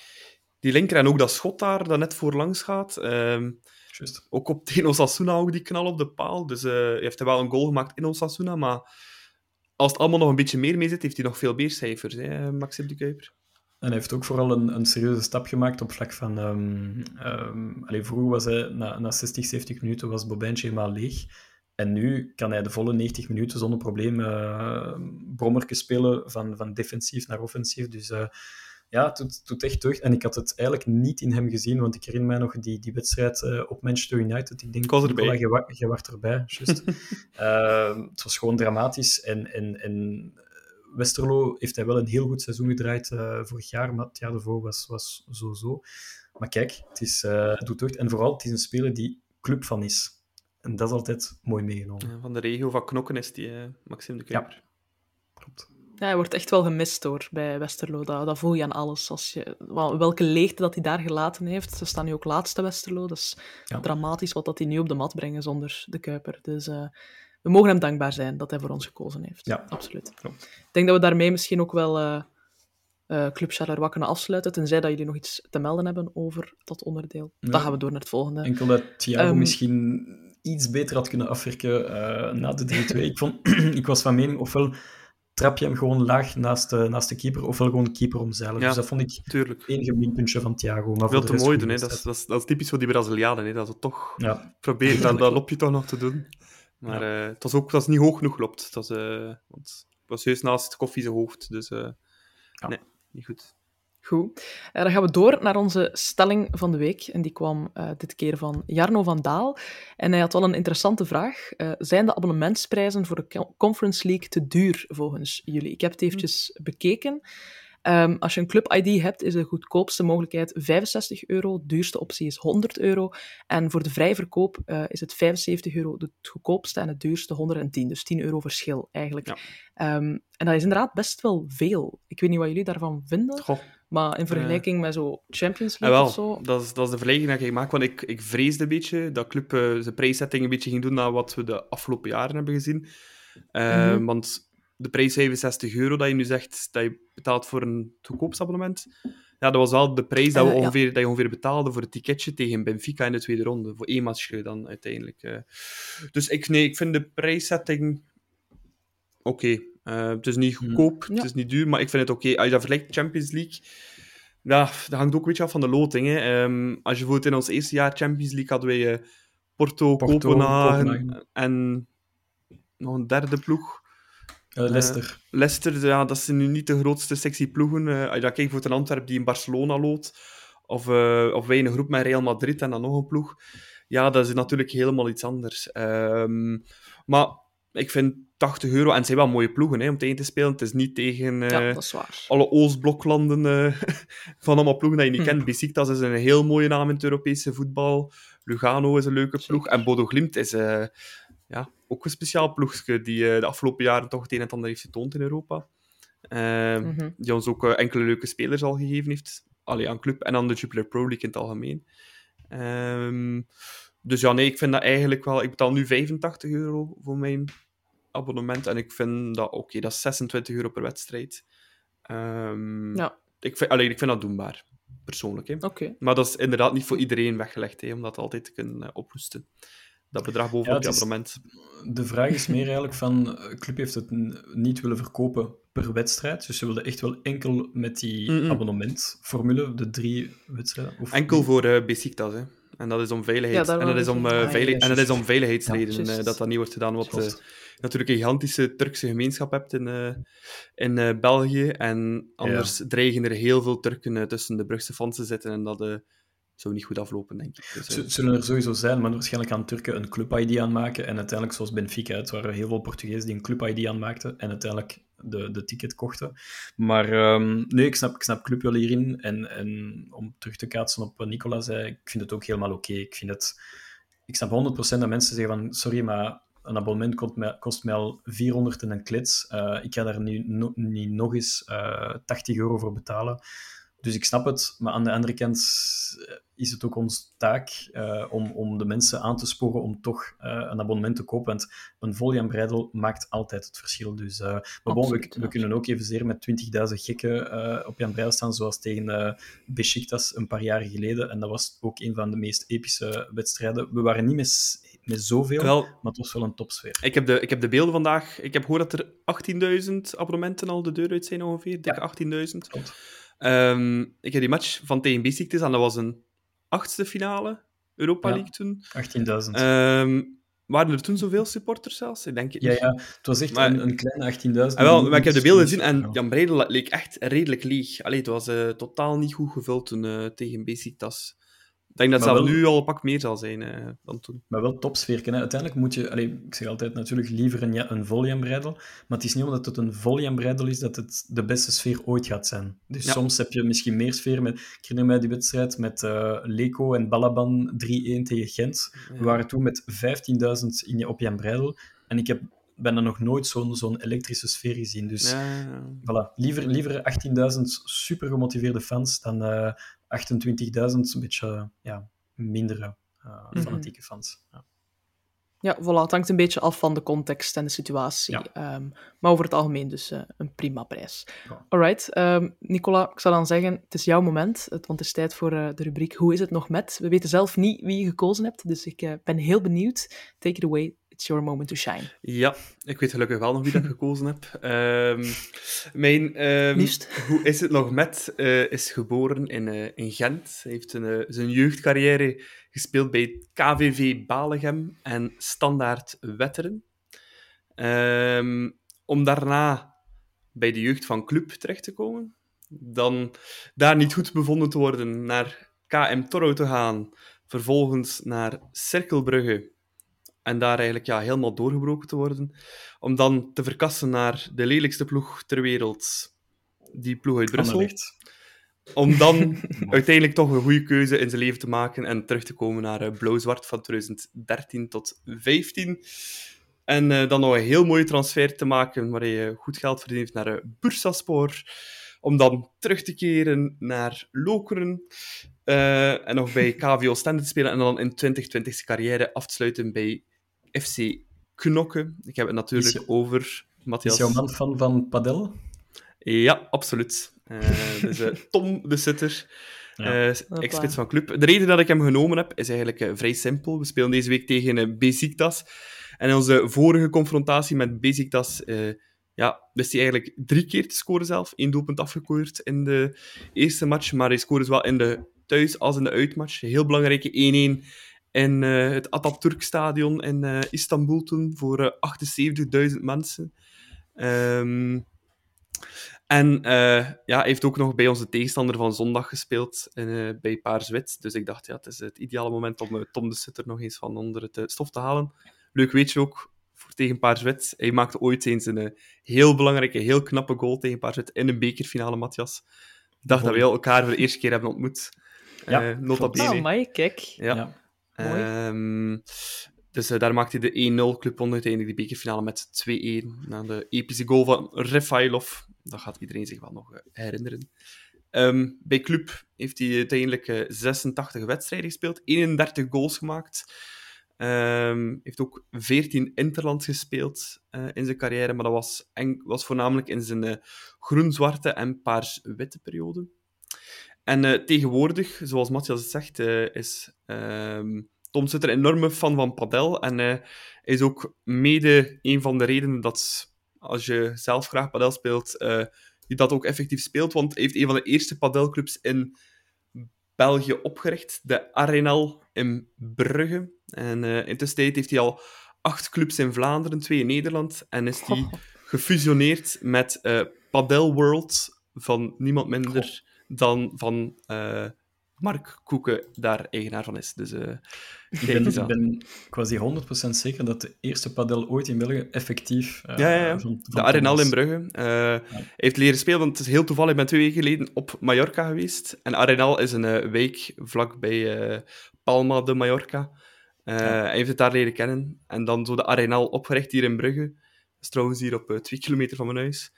die linker. En ook dat schot daar, dat net voorlangs gaat. Ehm, Juist. ook op tegen Osasuna ook die knal op de paal. Dus eh, hij heeft wel een goal gemaakt in Osasuna, maar als het allemaal nog een beetje meer mee zit, heeft hij nog veel meer cijfers, hè, Maxime de Kuiper. En hij heeft ook vooral een, een serieuze stap gemaakt op vlak van... ehm ehm, allee, vroeger was hij, na, na 60, 70 minuten, was helemaal leeg. En nu kan hij de volle 90 minuten zonder probleem uh, brommerken spelen van, van defensief naar offensief. Dus uh, ja, het doet, doet echt deugd. En ik had het eigenlijk niet in hem gezien, want ik herinner mij nog die, die wedstrijd uh, op Manchester United. Ik denk, ik was erbij. Je, je was erbij, juist. het was gewoon dramatisch. En, en, en Westerlo heeft hij wel een heel goed seizoen gedraaid uh, vorig jaar, maar het jaar daarvoor was, was zo-zo. Maar kijk, het, is, uh, het doet deugd. En vooral, het is een speler die club van is. En dat is altijd mooi meegenomen. Ja, van de regio van Knokken is die, Maxime de Kuiper. Ja, klopt. Ja, hij wordt echt wel gemist hoor, bij Westerlo. Dat, dat voel je aan alles. Als je, wel, welke leegte dat hij daar gelaten heeft. Ze staan nu ook laatste Westerlo. Dat is ja. dramatisch wat dat hij nu op de mat brengen zonder de Kuiper. Dus uh, we mogen hem dankbaar zijn dat hij voor ons gekozen heeft. Ja, absoluut. Klopt. Ik denk dat we daarmee misschien ook wel uh, uh, Club Charleroi kunnen afsluiten. Tenzij dat jullie nog iets te melden hebben over dat onderdeel. Ja. Dan gaan we door naar het volgende. Enkel dat Thiago um, misschien iets beter had kunnen afwerken na de 3-2. ik, vond, ik was van mening, ofwel trap je hem gewoon laag naast de, naast de keeper, ofwel gewoon de keeper omzeilen. Ja, dus dat vond ik tuurlijk. het enige minpuntje van Thiago. Maar Veel te mooi doen, hè. Dat, is, dat, is, dat is typisch voor die Brazilianen, hè. dat ze toch ja. proberen dat, dat lopje toch nog te doen. Maar ja. uh, het was ook het was niet hoog genoeg gelopt. Het was, uh, want het was juist naast koffie zijn hoofd, dus uh, ja. nee, niet goed. Goed. Uh, dan gaan we door naar onze stelling van de week. En die kwam uh, dit keer van Jarno van Daal. En hij had wel een interessante vraag. Uh, zijn de abonnementsprijzen voor de Conference League te duur volgens jullie? Ik heb het eventjes bekeken. Um, als je een club-ID hebt, is de goedkoopste mogelijkheid 65 euro. De duurste optie is 100 euro. En voor de vrijverkoop uh, is het 75 euro het goedkoopste en het duurste 110. Dus 10 euro verschil eigenlijk. Ja. Um, en dat is inderdaad best wel veel. Ik weet niet wat jullie daarvan vinden. Goh. Maar in vergelijking met zo Champions League wel, of zo... Dat is, dat is de vergelijking die ik maak. Want ik, ik vreesde een beetje dat club uh, zijn prijszetting een beetje ging doen naar wat we de afgelopen jaren hebben gezien. Uh, mm -hmm. Want de prijs 65 euro dat je nu zegt dat je betaalt voor een goedkoopsabonnement, ja, dat was wel de prijs dat, we ongeveer, ja. dat je ongeveer betaalde voor het ticketje tegen Benfica in de tweede ronde. Voor één matchje dan uiteindelijk. Dus ik, nee, ik vind de prijszetting oké. Okay. Uh, het is niet goedkoop, ja. het is niet duur, maar ik vind het oké. Okay. Als je dat vergelijkt Champions League, ja, dat hangt ook een beetje af van de loting. Hè. Um, als je bijvoorbeeld in ons eerste jaar Champions League hadden wij uh, Porto, Porto Kopenhagen, Kopenhagen, en nog een derde ploeg. Uh, Leicester. Leicester, ja, dat zijn nu niet de grootste sexy ploegen. Als je kijkt voor een Antwerp die in Barcelona loopt, of, of wij in een groep met Real Madrid en dan nog een ploeg, ja, dat is natuurlijk helemaal iets anders. Um, maar ik vind 80 euro, en het zijn wel mooie ploegen hè, om tegen te spelen. Het is niet tegen ja, alle Oostbloklanden van allemaal ploegen dat je niet Hm. kent. Besiktas is een heel mooie naam in het Europese voetbal. Lugano is een leuke ploeg. En Bodo Glimt is ja, ook een speciaal ploegje die de afgelopen jaren toch het een en ander heeft getoond in Europa. Mm -hmm. Die ons ook enkele leuke spelers al gegeven heeft. Allee, aan club en aan de Jupiler Pro League in het algemeen. Um, dus ja, nee, ik vind dat eigenlijk wel... Ik betaal nu 85 euro voor mijn abonnement. En ik vind dat oké. Okay, dat is 26 euro per wedstrijd. Um, ja. ik, vind, allee, ik vind dat doenbaar. Persoonlijk. Hè. Okay. Maar dat is inderdaad niet voor iedereen weggelegd, hè, om dat altijd te kunnen ophoesten dat bedrag boven ja, het abonnement. De vraag is meer eigenlijk van, de club heeft het niet willen verkopen per wedstrijd, dus ze wilden echt wel enkel met die mm -mm. abonnementformule, de drie wedstrijden. Of enkel niet? voor uh, Besiktas, hè. En dat is om veiligheid. Ja, en, dat is om, uh, ah, veilig en dat is om veiligheidsredenen ja, uh, dat dat niet wordt gedaan. Want uh, natuurlijk een gigantische Turkse gemeenschap hebt in, in België. En anders ja. dreigen er heel veel Turken tussen de Brugse fans te zitten. En dat zou niet goed aflopen, denk ik. Dus. Zullen er sowieso zijn, maar waarschijnlijk gaan Turken een club-ID aanmaken en uiteindelijk, zoals Benfica, het waren heel veel Portugezen die een club-ID aanmaakten en uiteindelijk de, de ticket kochten. Maar um, nee, ik snap, ik snap club wel hierin. En, en om terug te kaatsen op wat Nicola zei, ik vind het ook helemaal oké. Okay. Ik vind het... Ik snap 100% dat mensen zeggen van, sorry, maar een abonnement kost mij, kost mij al 400 en een klets. Uh, ik ga daar nu no, niet nog eens uh, 80 euro voor betalen Dus ik snap het, maar aan de andere kant is het ook ons taak uh, om, om de mensen aan te sporen om toch een abonnement te kopen. Want een vol Jan Breidel maakt altijd het verschil. Dus, maar bon, we, we, kunnen ook evenzeer met 20.000 gekken op Jan Breidel staan, zoals tegen Besiktas een paar jaar geleden. En dat was ook een van de meest epische wedstrijden. We waren niet met, met zoveel, wel, maar het was wel een topsfeer. Ik heb de, ik heb de beelden vandaag... Ik heb gehoord dat er 18.000 abonnementen al de deur uit zijn ongeveer. Ja. 18.000. Um, ik heb die match van tegen Besiktas en dat was een achtste finale Europa League toen. 18.000. Um, waren er toen zoveel supporters zelfs? Ik denk het ja, ja, het was echt een, een, kleine 18.000. Ah, wel, maar ik heb de beelden gezien en Jan Breidel leek echt redelijk leeg. Allee, het was uh, totaal niet goed gevuld toen uh, tegen Besiktas. Ik denk dat het wel, nu al een pak meer zal zijn uh, dan toen. Maar wel topsfeer. Hè? Uiteindelijk moet je... Ik zeg altijd natuurlijk liever een, een volleyambreidel. Maar het is niet omdat het een volleyambreidel is dat het de beste sfeer ooit gaat zijn. Dus ja. soms heb je misschien meer sfeer. Met, ik herinner mij die wedstrijd met uh, Leco en Balaban 3-1 tegen Gent. Ja. We waren toen met 15.000 in, op Jan Breidel. En ik heb bijna nog nooit zo'n zo'n elektrische sfeer gezien. Dus ja, voilà. liever, liever 18.000 super gemotiveerde fans dan uh, 28.000 een beetje ja, mindere uh, fanatieke fans. Ja. Ja, voilà. Het hangt een beetje af van de context en de situatie. Ja. Um, maar over het algemeen dus uh, een prima prijs. Ja. Alright. Um, Nicola, ik zou dan zeggen, het is jouw moment. Want het is tijd voor de rubriek Hoe is het nog met? We weten zelf niet wie je gekozen hebt, dus ik ben heel benieuwd. Take it away. It's your moment to shine. Ja, ik weet gelukkig wel nog wie dat gekozen heb. Um, mijn um, Hoe is het nog met uh, is geboren in, uh, in Gent. Hij heeft een, uh, zijn jeugdcarrière gespeeld bij KVV Balegem en Standaard Wetteren. Um, om daarna bij de jeugd van Club terecht te komen. Dan daar niet goed bevonden te worden, naar KM Toro te gaan. Vervolgens naar Cirkelbrugge en daar eigenlijk ja, helemaal doorgebroken te worden. Om dan te verkassen naar de lelijkste ploeg ter wereld. Die ploeg uit Brussel. Om dan uiteindelijk toch een goede keuze in zijn leven te maken en terug te komen naar uh, Blauw-Zwart van 2013 tot 2015. En uh, dan nog een heel mooie transfer te maken waar hij goed geld verdient naar uh, Bursaspor. Om dan terug te keren naar Lokeren. en nog bij KVO Stende te spelen. En dan in 2020 zijn carrière af te sluiten bij FC Knokken. Ik heb het natuurlijk over Matthias. Is jouw man fan van Padel? Ja, absoluut. Uh, dus uh, Tom de Sitter, ja. uh, ex-spits van club. De reden dat ik hem genomen heb, is eigenlijk vrij simpel. We spelen deze week tegen uh, Besiktas. En in onze vorige confrontatie met Besiktas ja, wist hij eigenlijk drie keer te scoren zelf. Eén doelpunt afgekeurd in de eerste match, maar hij scoorde zowel in de thuis- als in de uitmatch. Heel belangrijke 1-1 in uh, het Atatürk-stadion in uh, Istanbul toen voor uh, 78.000 mensen. Um, en ja, hij heeft ook nog bij onze tegenstander van zondag gespeeld in, bij Paars-Wit. Dus ik dacht, ja, het is het ideale moment om Tom de Sutter nog eens van onder het stof te halen. Leuk weet je ook, voor, tegen Paars-Wit. Hij maakte ooit eens een heel belangrijke, heel knappe goal tegen Paars-Wit in een bekerfinale, Matthias. Ik dacht dat we elkaar voor de eerste keer hebben ontmoet. Ja, uh, nota bene. Oh, kijk. ja. ja. Um, dus uh, daar maakte hij de 1-0 club onder uiteindelijk de bekerfinale met 2-1 na de epische goal van Refailov. Dat gaat iedereen zich wel nog uh, herinneren. Um, bij club heeft hij uiteindelijk uh, 86 wedstrijden gespeeld, 31 goals gemaakt. Um, heeft ook 14 interlands gespeeld in zijn carrière, maar dat was, was voornamelijk in zijn groen-zwarte en paars-witte periode. En uh, tegenwoordig, zoals Matthias het zegt, uh, is um, Tom Sutter een enorme fan van padel. En uh, is ook mede een van de redenen dat als je zelf graag padel speelt, je dat ook effectief speelt. Want hij heeft een van de eerste padelclubs in België opgericht, de Arenal in Brugge. En intussen heeft hij al acht clubs in Vlaanderen, twee in Nederland. En is die gefusioneerd met Padel World van niemand minder dan van uh, Mark Koeken daar eigenaar van is. Dus, uh, ik, ben, ik ben quasi 100% zeker dat de eerste padel ooit in België effectief... Uh, ja, ja, ja. Van, van de Arenal in Brugge. Ja. heeft leren spelen, want het is heel toevallig. Ik ben twee weken geleden op Mallorca geweest. En Arenal is een wijk vlakbij Palma de Mallorca. Ja. Hij heeft het daar leren kennen. En dan zo de Arenal opgericht hier in Brugge. Dat is trouwens hier op twee kilometer van mijn huis.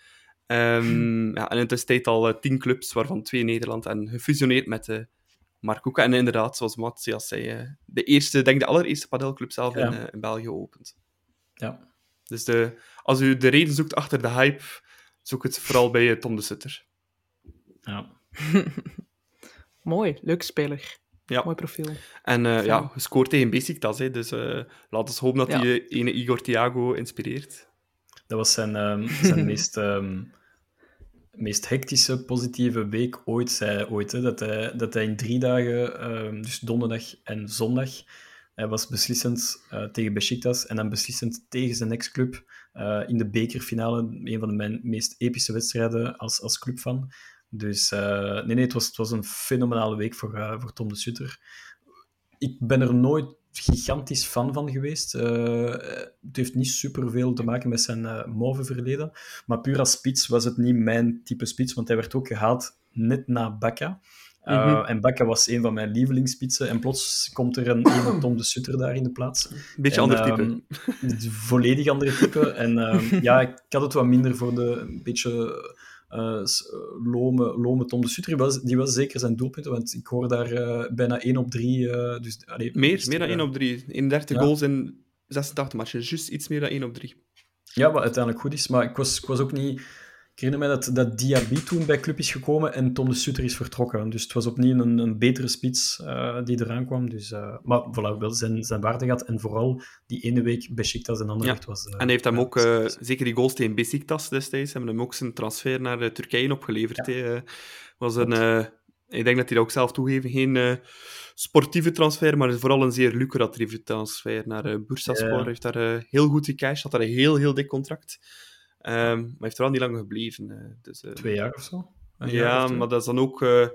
Ehm, ja, en in de tijd al eh, tien clubs, waarvan twee in Nederland, en gefusioneerd met uh, Marcoeka. En inderdaad, zoals Matthias zei, uh, de eerste, denk de allereerste padelclub zelf Ja. in, in België opent. Ja. Dus de, als u de reden zoekt achter de hype, zoek het vooral bij eh, Tom de Sutter. ja. Mooi, leuke speler. Ja. Mooi profiel. En eh, Fijn. ja, gescoord tegen Besiktas, hè, dus eh laten we hopen dat Ja. die ene Igor Thiago inspireert. Dat was zijn, ehm, zijn meest, ehm, meest hectische positieve week ooit. Zei ooit hè, dat, hij, dat hij in drie dagen, ehm, dus donderdag en zondag, hij was beslissend eh, tegen Besiktas en dan beslissend tegen zijn ex-club eh, in de bekerfinale. Een van de mijn meest epische wedstrijden als, als clubfan. Dus eh, nee, nee, het was, het was een fenomenale week voor, voor Tom de Sutter. Ik ben er nooit gigantisch fan van geweest. Eh, het heeft niet superveel te maken met zijn eh mauve verleden. Maar puur als spits was het niet mijn type spits, want hij werd ook gehaald net na Bakka. Uh, Mhm. En Bakka was een van mijn lievelingsspitsen. En plots komt er een, een Tom de Sutter daar in de plaats. Een beetje En, ander type. een volledig andere type. En ehm, ja, ik had het wat minder voor de een beetje s- lome, lome Tom de Sutter. Die was, die was zeker zijn doelpunten, want ik hoor daar eh, bijna 1 op 3. eh dus, allee, meer, dus, meer dan eh, 1 op 3. 31 ja. goals in 86 matches. Juist iets meer dan 1 op 3. Ja, wat uiteindelijk goed is. Maar ik was, ik was ook niet... Ik herinner mij dat, dat Diaby toen bij club is gekomen en Tom de Sutter is vertrokken. Dus het was opnieuw een, een betere spits eh, die eraan kwam. Dus, eh, maar voilà, wel zijn, zijn waarde gehad. En vooral die ene week Besiktas en Anderlecht was... eh, En hij heeft hem ja, ook, zeker die goals tegen Besiktas destijds, hebben hem ook zijn transfer naar Turkije opgeleverd. was een, ik denk dat hij dat ook zelf toegeven, geen sportieve transfer, maar vooral een zeer lucratieve transfer naar Bursaspor. Ja. Hij heeft daar heel goed gecashed, had daar een heel, heel dik contract. Ehm, maar heeft er wel niet lang gebleven. eh, dus, eh, Twee jaar of zo. Een ja, of maar dat is dan ook eh,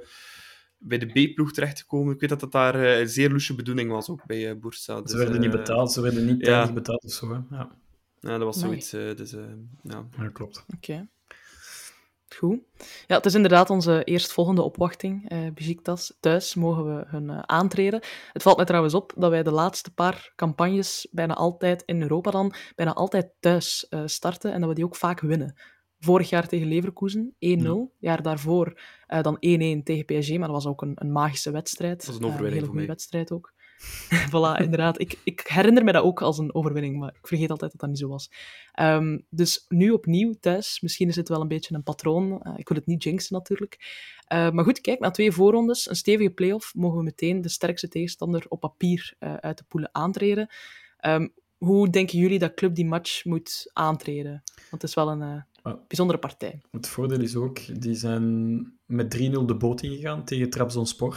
bij de B-ploeg terechtgekomen. Ik weet dat dat daar eh, een zeer loesje bedoeling was, ook bij eh Bursa. Dus, Ze werden niet betaald, ze werden niet ja. betaald of zo. Hè? Ja, Ja, dat was zoiets. eh, dus, ja. ja, klopt. Oké. Goed. Ja, het is inderdaad onze eerstvolgende opwachting. Besiktas. Thuis mogen we hun eh, aantreden. Het valt mij trouwens op dat wij de laatste paar campagnes bijna altijd in Europa dan, bijna altijd thuis eh, starten en dat we die ook vaak winnen. Vorig jaar tegen Leverkusen 1-0. Ja. Jaar daarvoor dan 1-1 tegen PSG, maar dat was ook een, een magische wedstrijd. Dat was een overwinning hele voor goede wedstrijd ook. voilà, inderdaad. Ik, ik herinner me dat ook als een overwinning, maar ik vergeet altijd dat dat niet zo was. Ehm, dus nu opnieuw thuis. Misschien is het wel een beetje een patroon. Eh, ik wil het niet jinxen natuurlijk. Eh, maar goed, kijk, na twee voorrondes, een stevige play-off, mogen we meteen de sterkste tegenstander op papier eh, uit de poelen aantreden. Ehm, hoe denken jullie dat club die match moet aantreden? Want het is wel een Ah. bijzondere partij. Het voordeel is ook, die zijn met 3-0 de boot ingegaan tegen Trabzonspor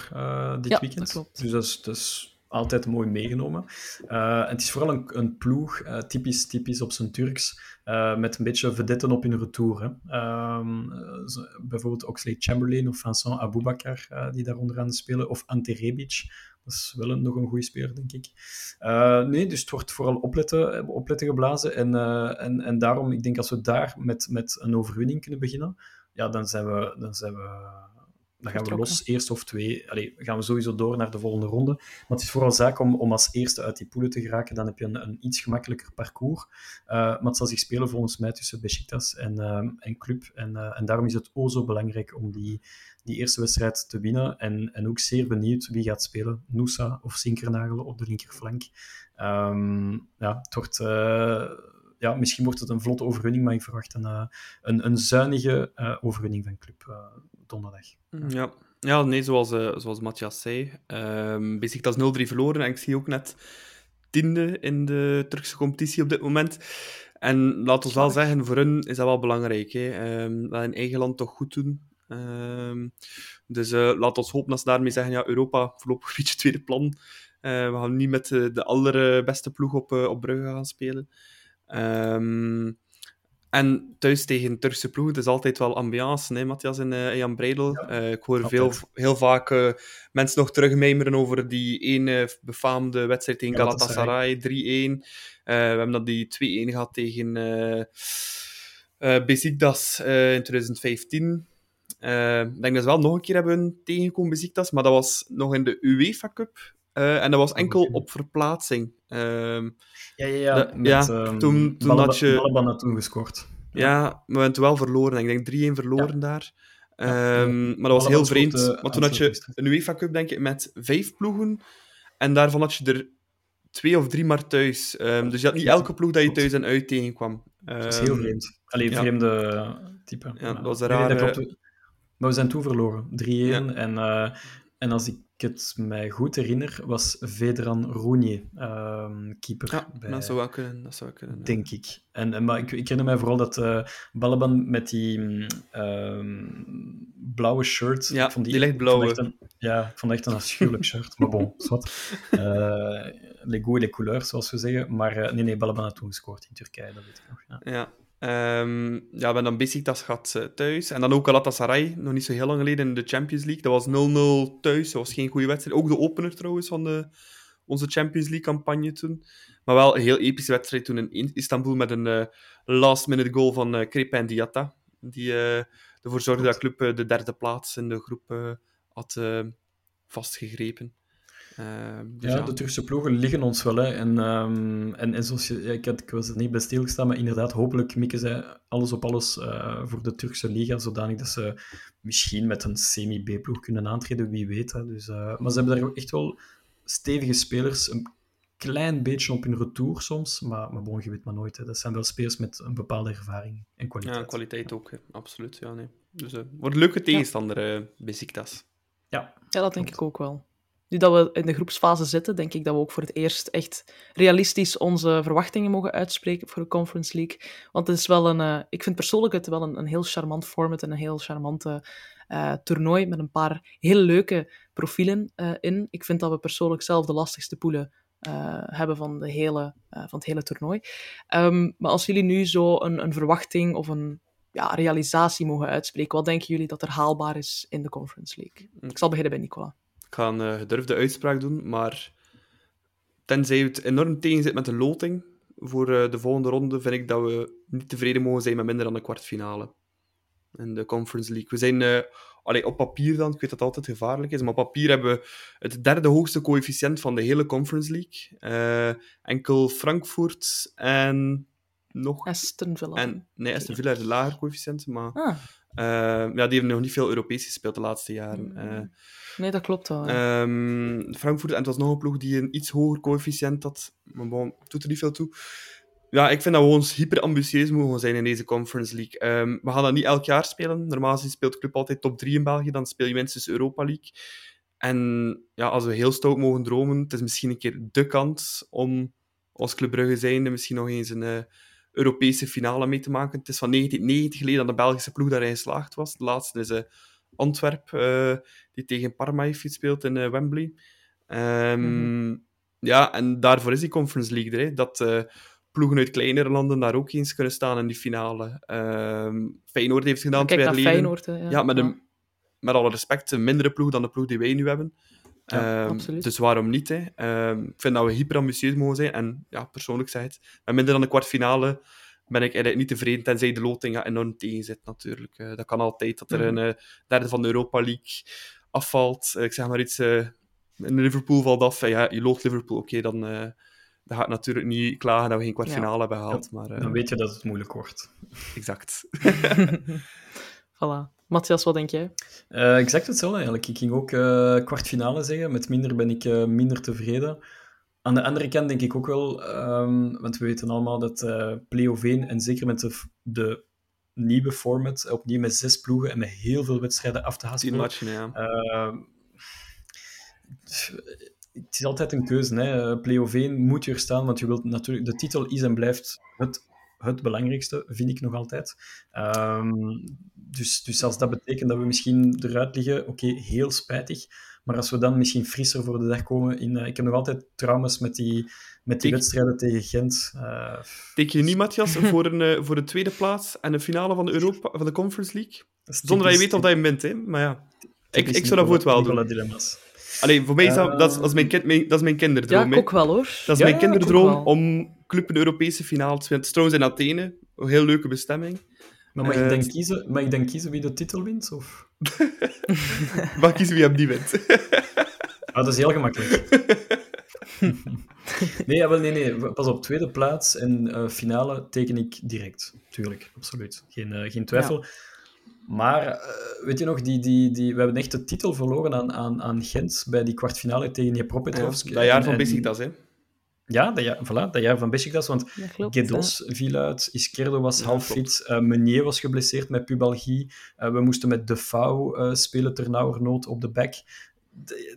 dit Ja, weekend. dat klopt. Dus dat is, dat is altijd mooi meegenomen. En het is vooral een, een ploeg, eh, typisch, typisch op zijn Turks, eh, met een beetje vedetten op hun retour. Hè. Ehm, eh, bijvoorbeeld Oxlade Chamberlain of Vincent Aboubakar, die daar onderaan spelen, of Ante Rebic. Dat is wel een, nog een goede speler, denk ik. Nee, dus het wordt vooral opletten, opletten geblazen. En, en, en daarom, ik denk als we daar met, met een overwinning kunnen beginnen, ja, dan zijn we... Dan zijn we dan gaan we los, eerst of twee. Allee, gaan we sowieso door naar de volgende ronde. Maar het is vooral zaak om, om als eerste uit die poelen te geraken. Dan heb je een, een iets gemakkelijker parcours. Eh, maar het zal zich spelen volgens mij tussen Besiktas en, eh, en Club. En, eh, en daarom is het o zo belangrijk om die, die eerste wedstrijd te winnen. En, en ook zeer benieuwd wie gaat spelen. Noosa of Sinkernagel op de linkerflank. Ehm, ja, het wordt... ja, misschien wordt het een vlotte overwinning, maar ik verwacht een, eh, een, een zuinige eh, overwinning van Club eh, donderdag. Ja. ja, nee, zoals, zoals Matthias zei. Um, Besiktas 0-3 verloren en ik zie ook net tiende in de Turkse competitie op dit moment. En laat ons wel zeggen, voor hun is dat wel belangrijk. Hè. Ehm, dat in eigen land toch goed doen. Ehm, dus eh, laat ons hopen dat ze daarmee zeggen, ja, Europa voorlopig een beetje tweede plan. We gaan niet met de, de allerbeste ploeg op, op Brugge gaan spelen. Ehm, en thuis tegen Turkse ploeg, het is altijd wel ambiance, hè, Matthias en uh, Jan Breidel. Uh, ik hoor veel, heel vaak uh, mensen nog terugmijmeren over die ene befaamde wedstrijd tegen Galatasaray, 3-1. Uh, we hebben dat die 2-1 gehad tegen uh, Besiktas in 2015. ik denk dat ze wel nog een keer hebben tegengekomen Besiktas, maar dat was nog in de UEFA Cup. En dat was enkel op verplaatsing. ja, ja, ja. De, met, ja um, toen, toen had je... Balaban had toen gescoord. Ja, maar we hebben het wel verloren. Ik denk 3-1 verloren daar. Ehm, maar dat was heel vreemd. grote Want toen had je een UEFA Cup, denk ik, met vijf ploegen. En daarvan had je er twee of drie maar thuis. Ehm, dus je had niet elke ploeg dat je thuis en uit tegenkwam. Dat is heel Ehm, vreemd. Alleen ja. vreemde eh, type. Ja, dat was een nee, dat rare- klopt. Maar we zijn toen verloren. 3-1. Ja. En, eh, en als ik het mij goed herinner, was Vedran Roenier ehm, keeper. Ja, bij, dat zou wel kunnen. Dat zou kunnen ja. Denk ik. En, en, maar ik, ik herinner mij vooral dat eh Balaban met die ehm, blauwe shirt... Ja, vond die lichtblauwe. echt een- Ja, ik vond echt een afschuwelijk shirt. Maar bon, zwart. Eh les goûts et les couleurs, zoals we zeggen. Maar eh, nee, nee, Balaban had toen gescoord in Turkije, dat weet ik nog. Ja. Ja. Ehm ja, we hebben dan Besiktas gehad eh, thuis. En dan ook Galatasaray, nog niet zo heel lang geleden in de Champions League. Dat was 0-0 thuis. Dat was geen goede wedstrijd. Ook de opener trouwens van de, onze Champions League-campagne toen. Maar wel een heel epische wedstrijd toen in Istanbul met een eh, last-minute goal van uh, Crepin Diatta. Die eh, ervoor zorgde dat de club eh, de derde plaats in de groep eh, had eh, vastgegrepen. Ehm, dus Ja, ja, de Turkse ploegen liggen ons wel. Hè. En, ehm, en, en zoals je, ja, ik, had, ik was er niet bij stilgestaan, maar inderdaad, hopelijk mikken zij alles op alles eh, voor de Turkse liga, zodanig dat ze misschien met een semi-B-ploeg kunnen aantreden, wie weet. Hè. Dus, eh, maar ze hebben daar ook echt wel stevige spelers, een klein beetje op hun retour soms, maar, maar bon, je weet maar nooit. Hè. Dat zijn wel spelers met een bepaalde ervaring en kwaliteit. ja, kwaliteit ook, hè. absoluut. Ja, nee. Dus eh wordt een leuke tegenstander, Besiktas. Ja, Ja, dat denk ik ook wel. Nu dat we in de groepsfase zitten, denk ik dat we ook voor het eerst echt realistisch onze verwachtingen mogen uitspreken voor de Conference League. Want het is wel een, eh, ik vind persoonlijk het wel een, een heel charmant format en een heel charmante eh, toernooi met een paar heel leuke profielen eh, in. Ik vind dat we persoonlijk zelf de lastigste poelen hebben van, de hele, van het hele toernooi. Ehm, maar als jullie nu zo een, een verwachting of een ja, realisatie mogen uitspreken, wat denken jullie dat er haalbaar is in de Conference League? Ik zal beginnen bij Nicola. Ga een eh, gedurfde uitspraak doen, maar tenzij het enorm tegen zit met de loting voor eh, de volgende ronde, vind ik dat we niet tevreden mogen zijn met minder dan een kwartfinale in de Conference League. We zijn allee, op papier dan, ik weet dat het altijd gevaarlijk is, maar op papier hebben we het derde hoogste coëfficiënt van de hele Conference League. Enkel Frankfurt en nog... Aston Villa. En, nee, Aston Villa heeft een lager coëfficiënt, maar Ah, ja, die hebben nog niet veel Europees gespeeld de laatste jaren. Mm. Nee, dat klopt wel. Ehm, Frankfurt, en het was nog een ploeg die een iets hoger coëfficiënt had. Maar bon, doet er niet veel toe. Ja, ik vind dat we ons hyper ambitieus mogen zijn in deze Conference League. Ehm, we gaan dat niet elk jaar spelen. Normaal speelt de club altijd top 3 in België. Dan speel je minstens Europa League. En ja, als we heel stout mogen dromen, het is misschien een keer de kans om als Club Brugge zijnde misschien nog eens een eh, Europese finale mee te maken. Het is van 1990 geleden dat de Belgische ploeg daarin geslaagd was. De laatste is eh, Antwerp, eh, die tegen Parma heeft gespeeld in eh, Wembley. Ehm, Ja, en daarvoor is die Conference League er. Hè, dat eh, ploegen uit kleinere landen daar ook eens kunnen staan in die finale. Ehm Feyenoord heeft gedaan twee jaar. Feyenoord. Hè, ja. Ja, met, een, met alle respect, een mindere ploeg dan de ploeg die wij nu hebben. Ja, Ehm, dus waarom niet? Hè? Ik vind dat we hyper ambitieus mogen zijn. En ja, persoonlijk zeg het, met minder dan een kwartfinale ben ik eigenlijk niet tevreden, tenzij de loting enorm tegen zit natuurlijk. Eh, dat kan altijd, dat er Mhm. een eh, derde van de Europa League afvalt. Eh, ik zeg maar iets, eh, in Liverpool valt af. Ja, je loopt Liverpool, oké, dan, eh, dan gaat het natuurlijk niet klagen dat we geen kwartfinale hebben gehaald. Maar, eh, dan weet je dat het moeilijk wordt. Exact. Voilà. Matthias, wat denk jij? Eh, exact hetzelfde eigenlijk. Ik ging ook eh, kwartfinale zeggen. Met minder ben ik eh, minder tevreden. Aan de andere kant denk ik ook wel, ehm, want we weten allemaal dat play-off 1, en zeker met de, nieuwe format, opnieuw met zes ploegen en met heel veel wedstrijden af te haspelen. matchen, ja. Ehm, het is altijd een keuze. Hè. Play-off 1 moet je er staan, want je wilt natuurlijk... De titel is en blijft het, het belangrijkste, vind ik nog altijd. Ehm, dus, dus als dat betekent dat we misschien eruit liggen, oké, heel spijtig. Maar als we dan misschien frisser voor de dag komen... In, eh, ik heb nog altijd traumas met die, met die Ik- wedstrijden tegen Gent. Eh, Teken je niet, Matthias, voor, een, eh, voor de tweede plaats en de finale van de, Europa, van de Conference League? dat Zonder dat je weet of dat je bent, hè? Maar ja. Ik, ik zou dat voor het wel doen. Dilemma's. Allee, voor mij is dat, dat, is, dat, is mijn kind, mijn, dat is mijn Ja, kinderdroom. ik hè. ook wel hoor. Dat is Ja, mijn ik kinderdroom om club in de Europese finale te spelen. Het is trouwens in Athene, een heel leuke bestemming. Maar mag, Eh, ik dan kiezen, mag ik dan kiezen wie de titel wint? Of? Mag kiezen wie hem die wint. Ah, dat is heel gemakkelijk. Nee, wel, nee, nee. Pas op tweede plaats en uh, finale teken ik direct. Tuurlijk, absoluut. Geen, uh, geen twijfel. Ja. Maar uh, weet je nog, die, die, die, we hebben echt de titel verloren aan, aan, aan Gent bij die kwartfinale tegen Dnipropetrovsk. Ja, dat jaar van Besiktas, hè? Ja, dat jaar, voilà, dat jaar van Besiktas, want Gedos viel uit, Iskerdo was ja, half fit, uh, Meunier was geblesseerd met pubalgie, uh, we moesten met De Fau uh, spelen ternauwernood op de back.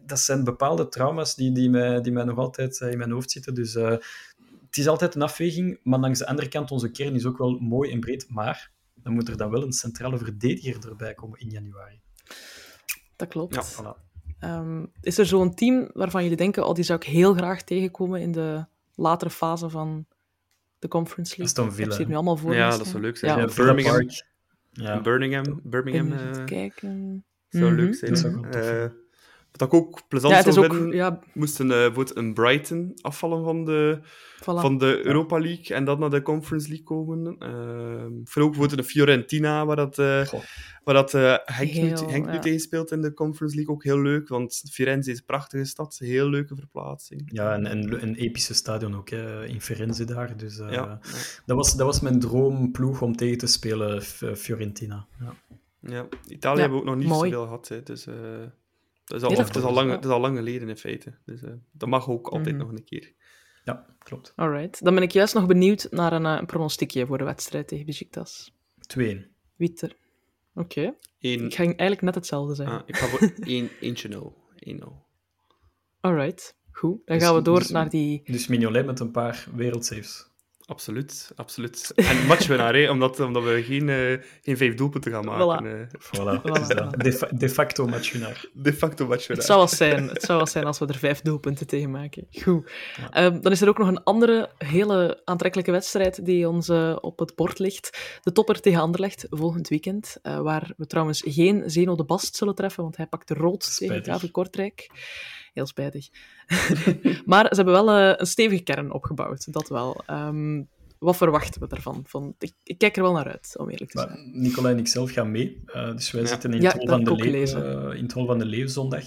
dat zijn bepaalde trauma's die, die, mij, die mij nog altijd in mijn hoofd zitten. Dus het is altijd een afweging, maar langs de andere kant, onze kern is ook wel mooi en breed, maar dan moet er dan wel een centrale verdediger erbij komen in januari. Dat klopt. Ja, voilà. Um, is er zo'n team waarvan jullie denken, oh, die zou ik heel graag tegenkomen in de latere fase van de Conference League? Aston Villa. Ik zie het nu allemaal voor Ja, me dat zou leuk zijn. Ja, Ja, Birmingham. Ja. Birmingham. Birmingham Even eh, kijken. zou Mhm. leuk zijn. Wat ik ook plezant Ja, zou ook... vinden, Ja, moesten eh, bijvoorbeeld een Brighton afvallen van de, voilà. van de Europa League en dan naar de Conference League komen. Ehm ik vind ook bijvoorbeeld een Fiorentina, waar dat, eh, waar dat eh, Henk, nu, Henk nu tegen speelt in de Conference League, ook heel leuk. Want Firenze is een prachtige stad, heel leuke verplaatsing. Ja, en, en een epische stadion ook, hè, in Firenze daar. Dus eh, Ja, dat, was, dat was mijn droomploeg om tegen te spelen, Fiorentina. Ja. ja. Italië Ja, hebben we ook nog niet mooi. zoveel gehad. Hè, dus, eh, dat is al, Nee, dat het, is al lang, het is al lang geleden in feite. Dus eh, dat mag ook altijd Mhm. nog een keer. ja, klopt. Alright. Dan ben ik juist nog benieuwd naar een, eh, een pronostiekje voor de wedstrijd tegen Besiktas. 2-1. Wie het er... Oké. Eén, Ik ga eigenlijk net hetzelfde zeggen. ah, ik ga voor 1 eentje 0. 1-0. Alright. Goed. Dan Dus- gaan we door dus- naar die... Dus Mignolet met een paar wereldsaves. Absoluut, absoluut. En matchwinnaar, hè, omdat, omdat we geen, eh, geen vijf doelpunten gaan maken. Voilà. eh. Voilà, Voilà, is dat. voilà. De, fa- de facto matchwinnaar. de facto Het matchwinnaar. zou wel zijn, het zou wel zijn als we er vijf doelpunten tegen maken. Goed. Ehm, dan is er ook nog een andere hele aantrekkelijke wedstrijd die ons eh, op het bord ligt. De topper tegen Anderlecht volgend weekend. eh, waar we trouwens geen Zeno de Bast zullen treffen, want hij pakt rood tegen Spijtig. KV Kortrijk. Heel spijtig. maar ze hebben wel eh, een stevige kern opgebouwd, dat wel. Ehm, wat verwachten we daarvan? Van, ik, ik kijk er wel naar uit, om eerlijk te zijn. Maar Nicola en ik zelf gaan mee. Eh, dus wij Ja. zitten in, Ja, het hol van de leeuw, gelezen. eh, in het hol van de leeuw zondag.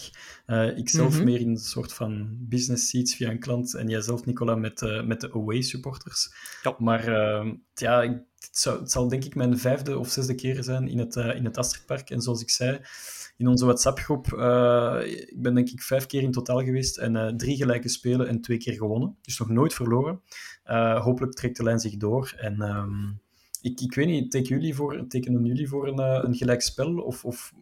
Eh, ik zelf Mhm. meer in een soort van business seats via een klant. En jij zelf, Nicola, met, eh, met de away supporters. Ja. Maar eh, ja, het, zou, het zal denk ik mijn vijfde of zesde keer zijn in het, eh, in het Astridpark. En zoals ik zei, in onze WhatsApp-groep, eh, ik ben denk ik vijf keer in totaal geweest en eh, drie gelijke spelen en twee keer gewonnen. Dus nog nooit verloren. Eh, hopelijk trekt de lijn zich door. En ehm, ik, ik weet niet, tekenen jullie voor, tekenen jullie voor een, een gelijkspel? Of, of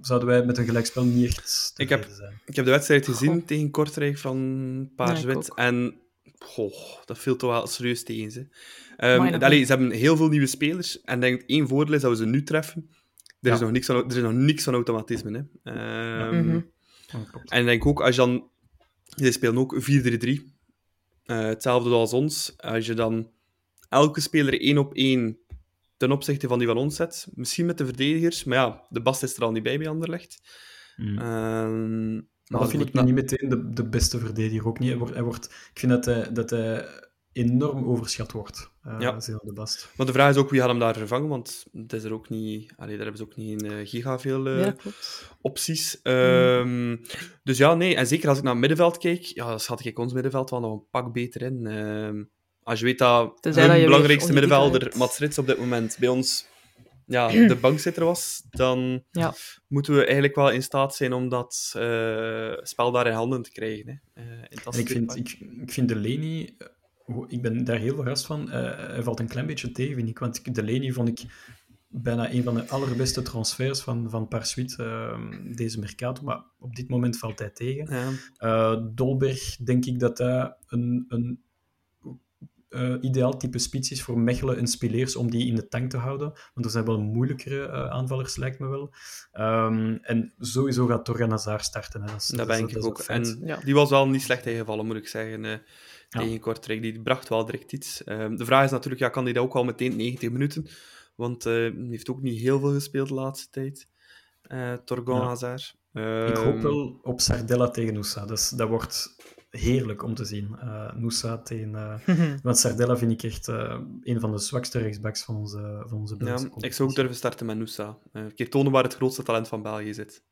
zouden wij met een gelijkspel niet echt Ik heb- tevreden zijn? Ik heb de wedstrijd gezien Goh. tegen Kortrijk van Paars-Wit. Ja, en goh, dat viel toch wel serieus tegen ze. Ehm, nog allee, ze hebben heel veel nieuwe spelers. En denk één voordeel is dat we ze nu treffen. Er, is, nog niks van, er is nog niks van automatisme. Hè. Ehm, Mhm. En ik denk ook, als je dan... Zij spelen ook 4-3-3. Eh, hetzelfde als ons. Als je dan elke speler één op één ten opzichte van die van ons zet, misschien met de verdedigers, maar ja, de Bast is er al niet bij bij Anderlecht. Mm. Ehm, Maar dat vind ik niet meteen de, de beste verdediger ook niet. Hij wordt, hij wordt, ik vind dat hij, dat hij enorm overschat wordt, uh, Ja. De Bast. Maar de vraag is ook wie gaat hem daar vervangen, want het is er ook niet, allee, daar hebben ze ook niet een eh, giga veel eh, Ja, opties. Ehm, Dus ja, nee, en zeker als ik naar het middenveld kijk, ja, dan schat ik ons middenveld wel nog een pak beter in. Ehm, als je weet dat weer belangrijkste middenvelder. Mats Rits, op dit moment bij ons ja, de bankzitter was, dan Ja. moeten we eigenlijk wel in staat zijn om dat eh, spel daar in handen te krijgen. Hè. Eh, in ik vind, ik, ik vind eh, hoe- ik ben daar heel verrast van. Eh, hij valt een klein beetje tegen, vind ik. Want ik- Delaney vond ik bijna een van de allerbeste transfers van, van Parsuit deze Mercato. Maar op dit moment valt hij tegen. Ja. Eh, Dolberg, denk ik dat hij een, een eh, ideaal type spits is voor Mechelen en Spileers om die in de tank te houden. Want er zijn wel moeilijkere aanvallers, lijkt me wel. Ehm, en sowieso gaat Torgan Hazard starten. Hè. Dat, is, Dat dat ben ik dat ook. En Ja. die was wel niet slecht ingevallen, moet ik zeggen, eh, Ja. tegen Kortrijk. Die bracht wel direct iets. Ehm, de vraag is natuurlijk, ja, kan hij dat ook al meteen 90 minuten? Want eh, hij heeft ook niet heel veel gespeeld de laatste tijd. eh Torgon Ja. Hazard. Ik Ehm, hoop wel op Sardella tegen Noosa. Dat, is- dat wordt heerlijk om te zien. Eh Noosa tegen... eh, want Sardella vind ik echt eh, een van de zwakste rechtsbacks van onze, van onze Ja, Belgische ik zou ook durven starten met Noosa. Eh, een keer tonen waar het grootste talent van België zit.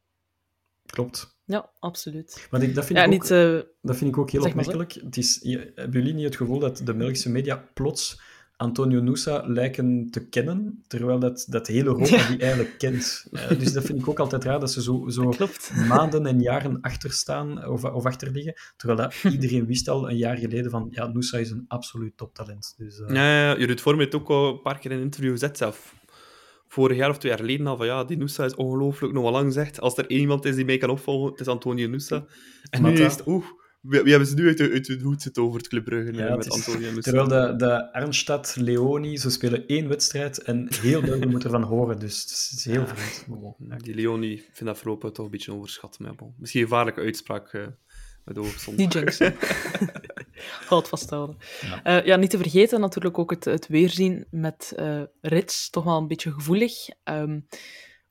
Klopt. Ja, absoluut. Want ik, dat, vind Ja, ik ook, niet... eh, dat vind ik ook heel opmerkelijk. Het is, je- hebben jullie niet het gevoel dat de Belgische media plots Antonio Nusa lijken te kennen, terwijl dat, dat hele Europa Ja. die eigenlijk kent? Eh, dus dat vind ik ook altijd raar, dat ze zo, zo klopt. maanden en jaren achter staan of, of achter liggen, terwijl dat iedereen wist al een jaar geleden van ja, Nusa is een absoluut toptalent. Dus, eh, Ja, ja, ja. Judith Vorm heeft ook al een paar keer in een interview gezet zelf. Vorig jaar of twee jaar geleden al van ja, die Nusa is ongelooflijk, nog wel lang zegt. Als er één iemand is die mij kan opvolgen, het is Antonio Nusa. En nu is het, oeh, wie, hebben ze nu uit, de- uit de hoed zitten over het Club Brugge Ja, het met is- Antonio Nusa? Terwijl de, de Arnstad, Leoni, ze spelen één wedstrijd en heel België moet ervan horen. Dus het is, heel vreemd. Ja. Die Leoni ik vind dat voorlopig toch een beetje overschat. Maar bon. Misschien een gevaarlijke uitspraak eh met oogstond. Die jinxen. Vasthouden. Ja. Ja. ja, niet te vergeten natuurlijk ook het, het weerzien met eh Rits. Toch wel een beetje gevoelig. Ehm,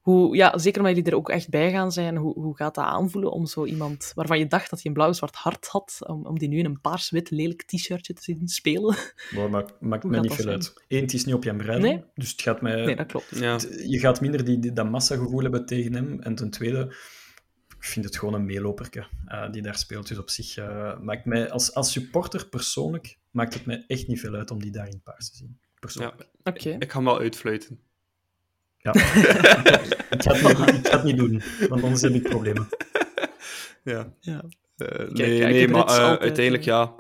hoe, ja, zeker omdat jullie er ook echt bij gaan zijn. Hoe, hoe gaat dat aanvoelen om zo iemand waarvan je dacht dat hij een blauw-zwart hart had, om, om die nu in een paars-wit lelijk t-shirtje te zien spelen? Maar maakt, mij niet veel uit. Eén, het is niet op Jan Breidel, Nee. dus het gaat mij... Nee, dat klopt. Ja. het- Je gaat minder die, die, dat massagevoel hebben tegen hem. En ten tweede, vind het gewoon een meeloperke eh, die daar speelt. Dus op zich eh, maakt mij, als, als supporter persoonlijk, maakt het mij echt niet veel uit om die daar in paars te zien. Persoonlijk. Oké. Ik ga hem wel uitfluiten. Ja. ik, ga het niet, ik ga het niet doen, want anders heb ik problemen. Ja. Ja. Eh, Kijk, nee, ja, ik nee maar altijd, uiteindelijk, ja,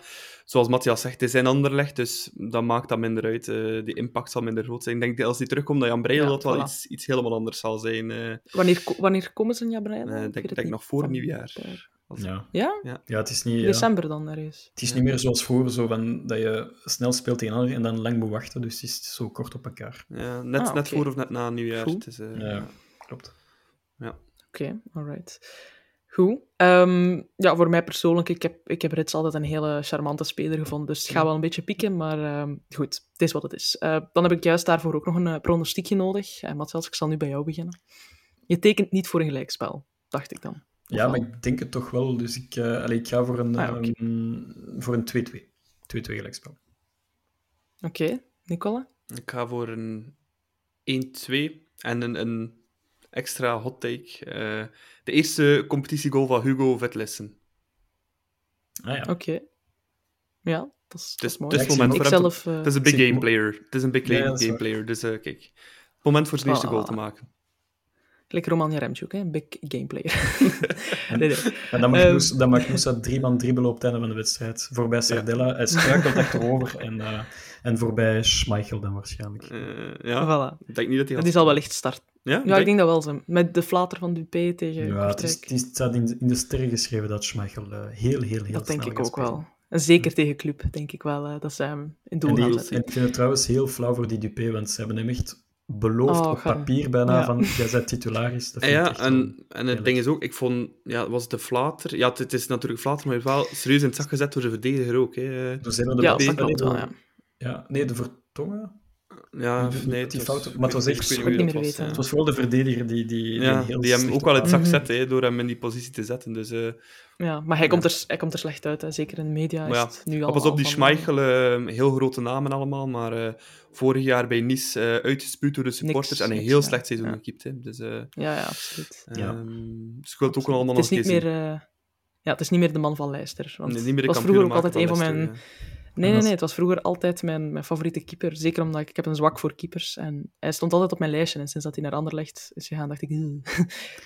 zoals Matthias zegt, het is in Anderlecht, dus dat maakt dat minder uit. Eh die impact zal minder groot zijn. Ik denk dat als hij terugkomt, dat Jan Breidel Ja, dat wel iets, iets helemaal anders zal zijn. eh Wanneer, wanneer komen ze in Jabrein? Eh, ik denk- denk nog voor nieuwjaar. Als- Ja. Ja? ja, het is niet... ja. December dan ergens. Het is niet meer zoals voor, zo van, dat je snel speelt tegen anderen en dan lang moet wachten. Dus het is zo kort op elkaar. Ja, net, Ah, net voor of net na nieuwjaar. Het is, eh, Ja, klopt. Oké, alright. Goed. Ehm, ja, voor mij persoonlijk, ik heb, ik heb Rits altijd een hele charmante speler gevonden, dus het gaat wel een beetje pieken, maar ehm, goed, het is wat het is. Eh, dan heb ik juist daarvoor ook nog een uh, pronostiekje nodig. Uh, Matthias, ik zal nu bij jou beginnen. Je tekent niet voor een gelijkspel, dacht ik dan. Of Ja, wel? maar ik denk het toch wel. Dus ik, eh, allee, ik ga voor een, Ah, ehm, voor een 2-2. 2-2 gelijkspel. Oké, Nicola? Ik ga voor een 1-2 en een, een extra hot take. Eh, de eerste competitiegoal van Hugo Vetlessen. Ah ja. Oké. Ja, dat is, dat Het is, mooi. het is Ja, moment voor hem. zelf... eh, Het is een big game player. Het is een big Ja, game, player. Dus eh, kijk, moment voor zijn eerste Voilà. goal te maken. Like Roman Jaremchuk, hè? een big gameplayer. nee, nee. En dan mag, Ehm. Moussa, dan mag Moussa drie man dribbelen op het einde van de wedstrijd. Voorbij Sardella. Hij struikelt achterover. En, eh, en voorbij Schmeichel dan waarschijnlijk. Eh, ja, Voilà. ik denk niet dat hij Die zal wellicht starten. Ja, Ja, ik denk dat wel zo. Met de flater van Dupé tegen Ja, het, is, het, is- het staat in, in de sterren geschreven dat Schmeichel eh, heel, heel, heel Dat denk ik ook spelen. wel. En zeker tegen Club, denk ik wel, eh, dat ze hem in doel En, gaan zetten. en ik vind het trouwens heel flauw voor die Dupé, want ze hebben hem echt beloofd Oh, op papier bijna ja. van jij bent titularis. Dat En ja, en, en het ding is ook, ik vond, ja, was de flater, ja, het, het is natuurlijk flater, maar wel serieus in het zak gezet door de verdediger ook. Hè. Dus hebben de Ja, dat klopt wel, ja. Ja, nee, de Vertongen. Ja, Die- nee, die het fouten- maar het was ik- echt ik niet meer was, weten. ja. Het was vooral de verdediger die, die, die Ja, heel die hem ook wel in het zak Mhm. zette, hè, door hem in die positie te zetten. Dus, eh, Ja, maar hij, komt er, hij komt er slecht uit, hè. zeker in de media. Maar is ja, het nu al pas op, die Schmeichel, eh, heel grote namen allemaal, maar eh, vorig jaar bij Nice eh, uitgespuwd door de supporters Niks, en een niks, heel ja. slecht seizoen Ja. gekiept. Hè. Dus, eh Ja, ja, absoluut. Ja. ehm, dus ik wil het ook allemaal Het is nog niet een keer meer... eh, ja, het is niet meer de man van Leicester. Want zien. Nee, niet meer de het was vroeger ook altijd een van mijn... Nee, nee, nee. Het was vroeger altijd mijn, mijn favoriete keeper. Zeker omdat ik, ik heb een zwak voor keepers. En hij stond altijd op mijn lijstje. En sinds dat hij naar Anderlecht is gegaan, dacht ik...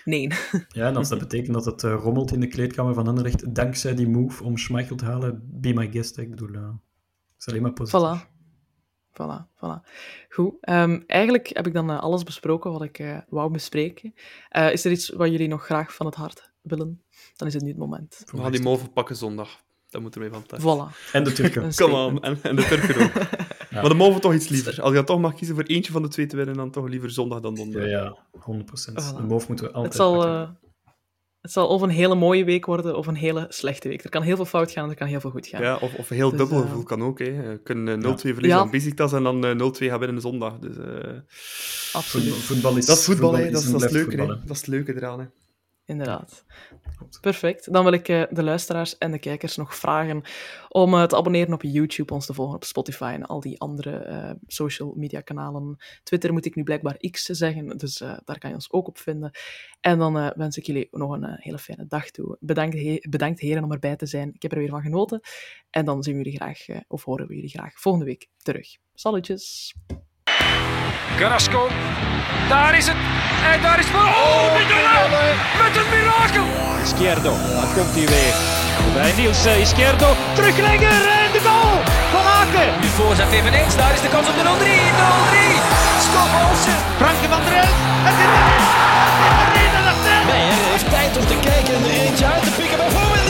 Nee. Ja, en als dat betekent dat het eh, rommelt in de kleedkamer van Anderlecht, dankzij die move om Schmeichel te halen, be my guest. Ik bedoel, eh, het is alleen maar positief. Voilà. Voilà, voilà. Goed. Ehm, eigenlijk heb ik dan eh, alles besproken wat ik eh, wou bespreken. Eh, is er iets wat jullie nog graag van het hart willen? Dan is het nu het moment. We gaan die move pakken zondag. Dat moeten we mee van. Voilà. En de Turken. Come on, en, en de Turken ook. Maar de mogen toch iets liever. Als je dan toch mag kiezen voor eentje van de twee te winnen, dan toch liever zondag dan donderdag. ja, 100%. Voilà. De move moeten we altijd Het zal, eh, het zal of een hele mooie week worden of een hele slechte week. Er kan heel veel fout gaan, er kan heel veel goed gaan. Ja, of, of heel Dus, dubbel eh, gevoel kan ook. Hè. Je kunt eh, 0-2 Ja. verliezen Ja. aan Besiktas en dan eh, 0-2 gaan winnen zondag. Dus, eh, Voetbal, Absoluut. voetbal is dat is voetbal, is dat, is, dat, is het leuke, hè. voetbal, hè. dat is het leuke eraan. Hè. Inderdaad. Perfect. Dan wil ik uh, de luisteraars en de kijkers nog vragen om uh, te abonneren op YouTube, ons te volgen op Spotify en al die andere uh, social media kanalen. Twitter moet ik nu blijkbaar X zeggen, dus daar kan je ons ook op vinden. En dan wens ik jullie nog een hele fijne dag toe. Bedankt, bedankt heren om erbij te zijn. Ik heb er weer van genoten. En dan zien we jullie graag, of horen we jullie graag volgende week terug. Salutjes! Carrasco. Daar is het. En daar is het. Oh, oh met een mirakel. Izquierdo, daar komt hij weer. Bij Niels uh, Izquierdo. Teruglegger en de goal van Aken. Nu voorzet eveneens. Daar is de kans op de 0-3. 0-3. Stop Olsen. Franke van der Elf. Het is erin. Het is erin. Meijer heeft tijd om te kijken en er eentje uit te pikken. Bijvoorbeeld